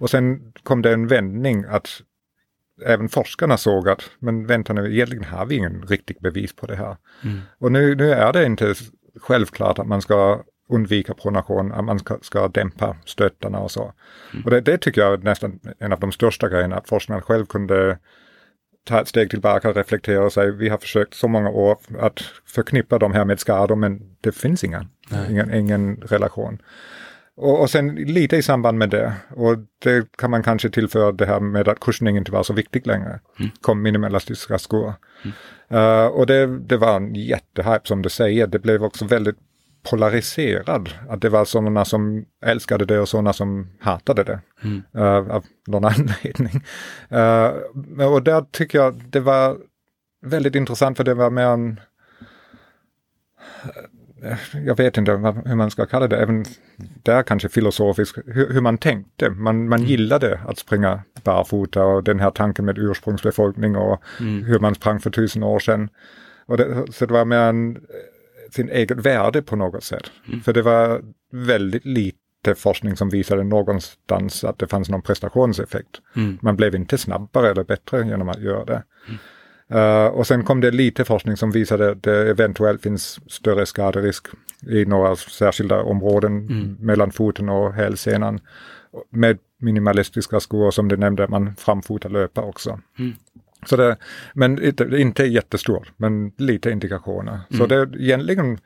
Speaker 2: Och sen kom det en vändning att även forskarna såg att, men vänta nu, egentligen har vi ingen riktigt bevis på det här. Mm. Och nu, nu är det inte självklart att man ska undvika pronation, att man ska, ska dämpa stöttarna och så. Mm. Och det, det, tycker jag är nästan en av de största grejerna, att forskarna själv kunde ta ett steg tillbaka och reflektera och säga vi har försökt så många år att förknippa de här med skador men det finns inga, ingen, ingen relation. Och, och sen lite i samband med det, och det kan man kanske tillföra det här med att kursning inte var så viktigt längre, mm. kom minimalistiska skor. Mm. Uh, och det, det var en jättehype som du säger, det blev också väldigt polariserad. Att det var sådana som älskade det och sådana som hatade det. Mm. Uh, av någon anledning. Uh, och där tycker jag det var väldigt intressant för det var mer en jag vet inte hur man ska kalla det, även där kanske filosofiskt, hur, hur man tänkte. Man, man mm. gillade att springa barfota och den här tanken med ursprungsbefolkning och mm. hur man sprang för tusen år sedan. Och det, så det var mer en sin eget värde på något sätt. Mm. För det var väldigt lite forskning som visade någonstans att det fanns någon prestationseffekt. Mm. Man blev inte snabbare eller bättre genom att göra det. Mm. Uh, och sen kom det lite forskning som visade att det eventuellt finns större skaderisk i några särskilda områden mm. mellan foten och hälsenan. Med minimalistiska skor som du nämnde, man framfotar löpa också. Så det, men inte, inte jättestor, men lite indikationer. Mm. Så det egentligen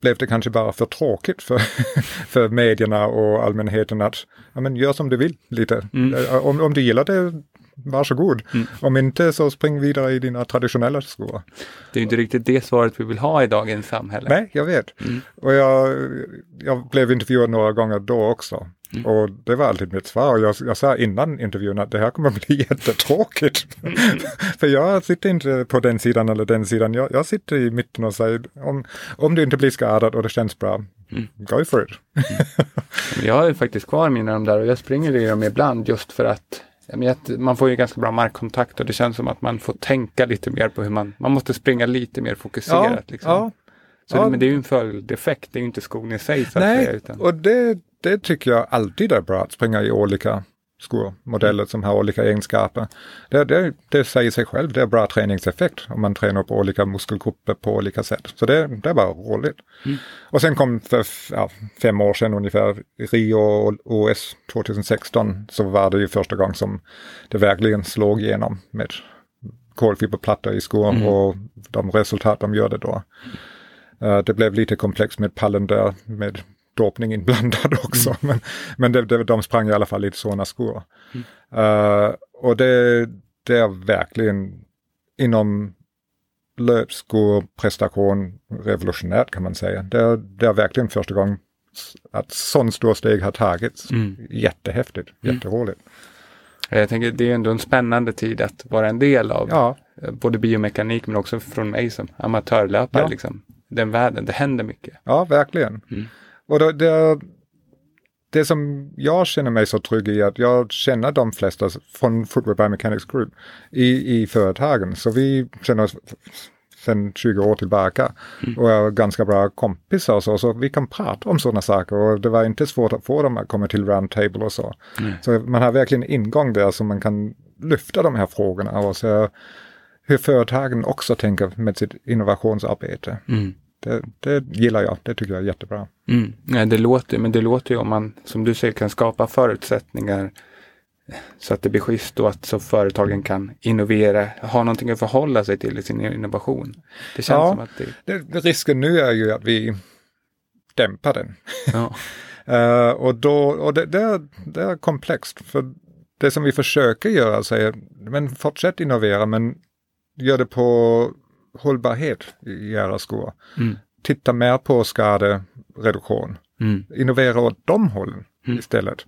Speaker 2: blev det kanske bara för tråkigt för, för medierna och allmänheten att ja, men gör som du vill lite. Mm. Eh, om, om du gillar det, varsågod. Mm. Om inte så spring vidare i dina traditionella skor.
Speaker 1: Det är inte riktigt det svaret vi vill ha i dagens samhälle.
Speaker 2: Nej, jag vet. Mm. Och jag, jag blev intervjuad några gånger då också. Mm. Och det var alltid mitt svar. Jag, jag sa innan intervjun att det här kommer bli jättetråkigt. Mm. För jag sitter inte på den sidan eller den sidan. Jag, jag sitter i mitten och säger om, om du inte blir skadad och det känns bra, mm. go for it.
Speaker 1: jag har ju faktiskt kvar mina de där och jag springer i dem ibland just för att man får ju ganska bra markkontakt och det känns som att man får tänka lite mer på hur man, man måste springa lite mer fokuserat. Ja, liksom. ja, så ja. Men det är ju en följdeffekt, det är ju inte skon i sig. Så
Speaker 2: Nej,
Speaker 1: säga,
Speaker 2: utan... och det, det tycker jag alltid är bra att springa i olika skor, modeller som har olika egenskaper. Det, det, det säger sig själv, det är bra träningseffekt om man tränar på olika muskelgrupper på olika sätt. Så det, det är bara roligt. Mm. Och sen kom för ja, fem år sedan ungefär Rio OS 2016 så var det ju första gången som det verkligen slog igenom med kolfiberplattor i skor mm. och de resultat de gjorde då. Uh, det blev lite komplext med pallen där med dopning inblandad också. Mm. Men, men det, det, de sprang i alla fall i sådana skor. Mm. Uh, och det, det är verkligen inom löpskor prestation revolutionärt kan man säga. Det, det är verkligen första gången att sån stor steg har tagits. Mm. Jättehäftigt, mm. jätteroligt.
Speaker 1: Jag tänker det är ändå en spännande tid att vara en del av. Ja. Eh, både biomekanik men också från mig som amatörlöpare. Ja. Liksom. Den världen, det händer mycket.
Speaker 2: Ja, verkligen. Mm. Och det, det, det som jag känner mig så trygg i att jag känner de flesta från Footwear Biomechanics Group i, i företagen. Så vi känner oss sedan 20 år tillbaka mm. och är ganska bra kompisar och så, så vi kan prata om sådana saker och det var inte svårt att få dem att komma till roundtable och så. Mm. Så man har verkligen ingång där så man kan lyfta de här frågorna och se hur företagen också tänker med sitt innovationsarbete. Mm. Det, det, gillar jag, det tycker jag är jättebra.
Speaker 1: Mm. Ja, det låter, men det låter ju om man, som du säger, kan skapa förutsättningar så att det blir schysst och att så företagen kan innovera, ha någonting att förhålla sig till i sin innovation. Det känns ja, som att det...
Speaker 2: det... Risken nu är ju att vi dämpar den. Ja. uh, och då, och det, det, är, det är komplext. För det som vi försöker göra säger, men fortsätt innovera men gör det på hållbarhet i era skor. Mm. Titta mer på skadereduktion. Mm. Innovera åt de hållen mm. istället.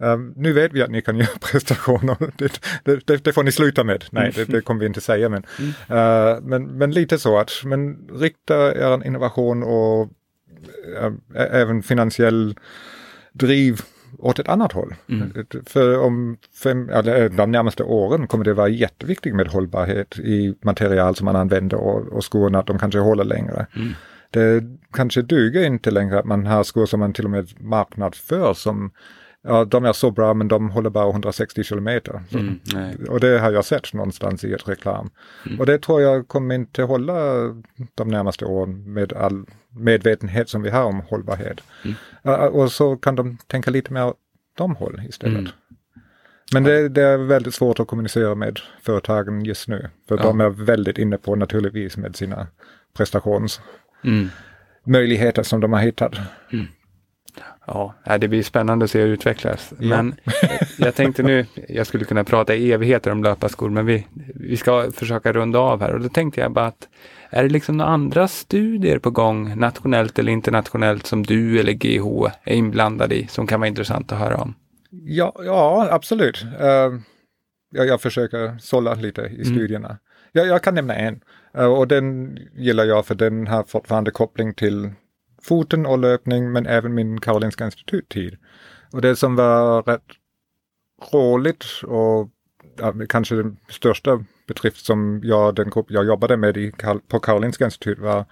Speaker 2: Um, nu vet vi att ni kan göra prestationer. Det, det, det, det får ni sluta med. Nej, det, det kommer vi inte säga. Men, uh, men, men lite så att men rikta er innovation och uh, även finansiell driv åt ett annat håll. Mm. För om fem, eller de närmaste åren kommer det vara jätteviktigt med hållbarhet i material som man använder och, och skorna, att de kanske håller längre. Mm. Det kanske duger inte längre att man har skor som man till och med marknadsför som Ja, de är så bra men de håller bara 160 kilometer. Mm, och det har jag sett någonstans i ett reklam. Mm. Och det tror jag kommer inte hålla de närmaste åren med all medvetenhet som vi har om hållbarhet. Mm. Och så kan de tänka lite mer de håll istället. Mm. Men det, det, är väldigt svårt att kommunicera med företagen just nu. För ja. de är väldigt inne på naturligtvis med sina prestationsmöjligheter mm. som de har hittat.
Speaker 1: Ja, det blir spännande att se hur det utvecklas. Ja. Men jag tänkte nu, jag skulle kunna prata i evigheter om löparskor, men vi, vi ska försöka runda av här. Och då tänkte jag bara att är det liksom några andra studier på gång, nationellt eller internationellt, som du eller GH är inblandad i, som kan vara intressant att höra om?
Speaker 2: Ja, ja absolut. Uh, jag, jag försöker sålla lite i mm. studierna. Jag, jag kan nämna en. Uh, och den gillar jag för den har fortfarande koppling till foten och löpning men även min Karolinska institut-tid. Och det som var rätt roligt och ja, kanske den största bedrift som jag, den grupp jag jobbade med i, på Karolinska institut var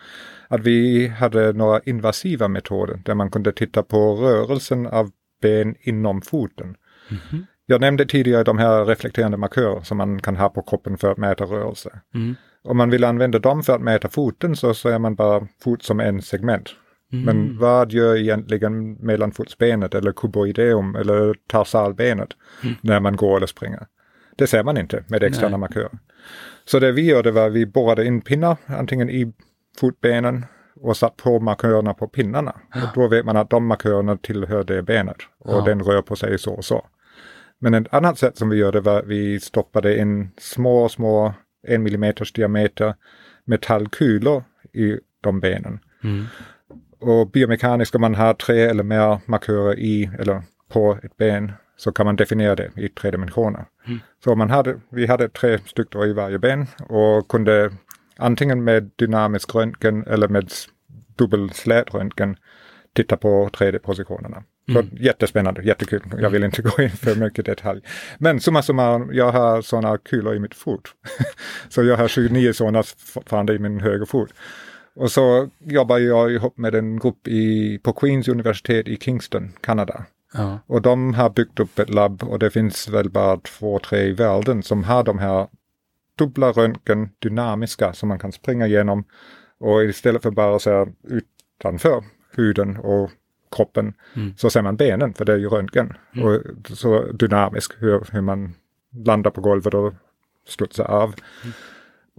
Speaker 2: att vi hade några invasiva metoder där man kunde titta på rörelsen av ben inom foten. Mm -hmm. Jag nämnde tidigare de här reflekterande markörer som man kan ha på kroppen för att mäta rörelse. Mm. Om man vill använda dem för att mäta foten så ser man bara fot som en segment. Mm. Men vad gör egentligen mellanfotsbenet eller kuboideum eller tarsalbenet mm. när man går eller springer? Det ser man inte med externa Nej. markörer. Så det vi gjorde var att vi borrade in pinnar antingen i fotbenen och satt på markörerna på pinnarna. Och då vet man att de markörerna tillhör det benet och ja. den rör på sig så och så. Men ett annat sätt som vi gjorde var att vi stoppade in små, små en millimeters diameter metallkulor i de benen. Mm. Och biomekaniskt om man har tre eller mer markörer i eller på ett ben så kan man definiera det i tre dimensioner. Mm. Så man hade, vi hade tre stycken i varje ben och kunde antingen med dynamisk röntgen eller med dubbelslätröntgen titta på 3D-positionerna. Så jättespännande, jättekul. Jag vill inte gå in för mycket detalj. Men summa summarum, jag har sådana kulor i mitt fot. så jag har 29 sådana fortfarande i min högerfot. Och så jobbar jag ihop med en grupp i, på Queens universitet i Kingston, Kanada.
Speaker 1: Ja.
Speaker 2: Och de har byggt upp ett labb och det finns väl bara två, tre i världen som har de här dubbla röntgen, dynamiska, som man kan springa igenom. Och istället för bara så här utanför huden och kroppen
Speaker 1: Mm.
Speaker 2: så ser man benen, för det är ju röntgen. Och så dynamisk, hur, hur man landar på golvet och studsar av.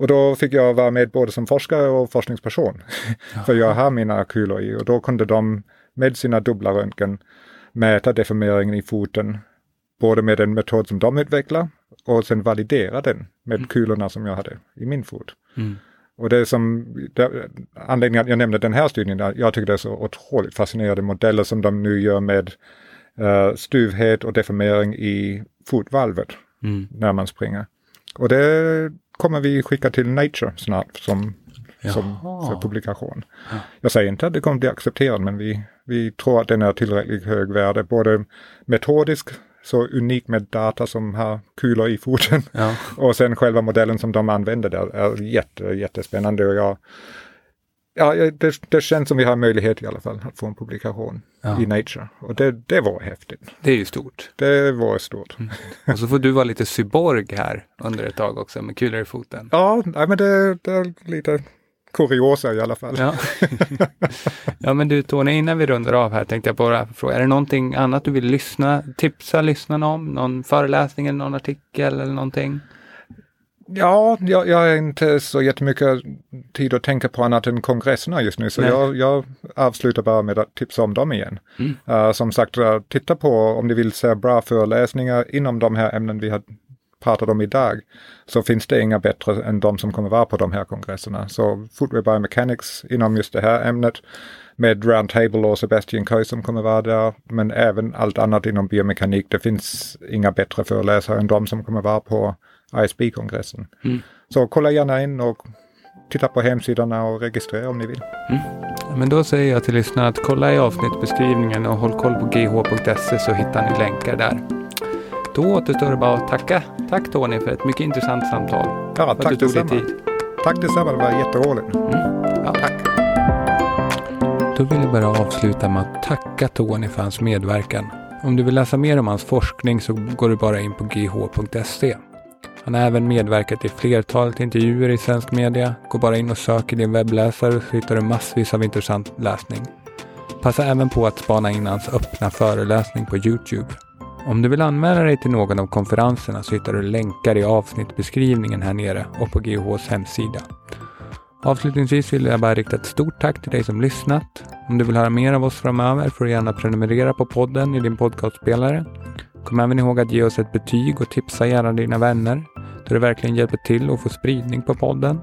Speaker 2: Och då fick jag vara med både som forskare och forskningsperson. för jag har mina kulor i och då kunde de med sina dubbla röntgen mäta deformeringen i foten. Både med den metod som de utvecklar och sen validera den med kulorna som jag hade i min fot.
Speaker 1: Mm.
Speaker 2: Och det som, det, anledningen att jag nämnde den här studien, jag tycker det är så otroligt fascinerande modeller som de nu gör med uh, stuvhet och deformering i fotvalvet
Speaker 1: Mm.
Speaker 2: när man springer. Och det kommer vi skicka till Nature snart som, som för publikation. Jag säger inte att det kommer bli accepterat, men vi, vi tror att den är tillräckligt hög värde, både metodisk, så unik med data som har kulor i foten,
Speaker 1: Ja.
Speaker 2: och sen själva modellen som de använder där är jätte, jättespännande. Och jag, ja, det, det känns som vi har möjlighet i alla fall att få en publikation
Speaker 1: Ja.
Speaker 2: i Nature. Och det, det var häftigt.
Speaker 1: Det är ju stort.
Speaker 2: Det var stort.
Speaker 1: Och så får du vara lite cyborg här under ett tag också med kulor i foten.
Speaker 2: Ja, nej, men det, det är lite kuriosa i alla fall.
Speaker 1: Ja. ja men du Tony, innan vi rundar av här tänkte jag bara fråga, är det någonting annat du vill lyssna, tipsa lyssnarna om? Någon föreläsning eller någon artikel eller någonting?
Speaker 2: Ja, jag, jag har inte så jättemycket tid att tänka på annat än kongresserna just nu, så jag, jag avslutar bara med att tipsa om dem igen.
Speaker 1: Mm.
Speaker 2: Eh, som sagt, uh, titta på om ni vill se bra föreläsningar inom de här ämnen vi har pratat om idag, så finns det inga bättre än de som kommer vara på de här kongresserna. Så Footwear Biomechanics inom just det här ämnet med Roundtable och Sebastian Köy som kommer vara där, men även allt annat inom biomekanik. Det finns inga bättre föreläsare än de som kommer vara på ISB-kongressen.
Speaker 1: Mm.
Speaker 2: Så kolla gärna in och titta på hemsidorna och registrera om ni vill.
Speaker 1: Ja, Men då säger jag till lyssnarna att kolla i avsnittbeskrivningen och håll koll på gh.se så hittar ni länkar där. Då återstår det bara att tacka. Tack Tony för ett mycket intressant samtal.
Speaker 2: Ja,
Speaker 1: För att
Speaker 2: tack
Speaker 1: du tog dig
Speaker 2: detsamma.
Speaker 1: tid.
Speaker 2: Tack detsamma, det var jätteroligt.
Speaker 1: Ja, tack. Då vill jag bara avsluta med att tacka Tony för hans medverkan. Om du vill läsa mer om hans forskning så går du bara in på gh.se. Han har även medverkat i flertalet intervjuer i svensk media. Gå bara in och sök i din webbläsare så hittar du massvis av intressant läsning. Passa även på att spana in hans öppna föreläsning på Youtube. Om du vill anmäla dig till någon av konferenserna så hittar du länkar i avsnittbeskrivningen här nere och på GHs hemsida. Avslutningsvis vill jag bara rikta ett stort tack till dig som lyssnat. Om du vill höra mer av oss framöver får du gärna prenumerera på podden i din podcastspelare. Kom även ihåg att ge oss ett betyg och tipsa gärna dina vänner, då det verkligen hjälper till att få spridning på podden.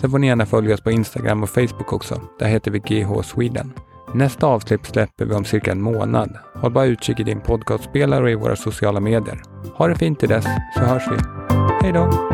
Speaker 1: Sen får ni gärna följa oss på Instagram och Facebook också. Där heter vi GH Sweden. Nästa avsnitt släpper vi om cirka en månad. Håll bara utkik i din podcastspelare och i våra sociala medier. Ha det fint till dess, så hörs vi. Hej då!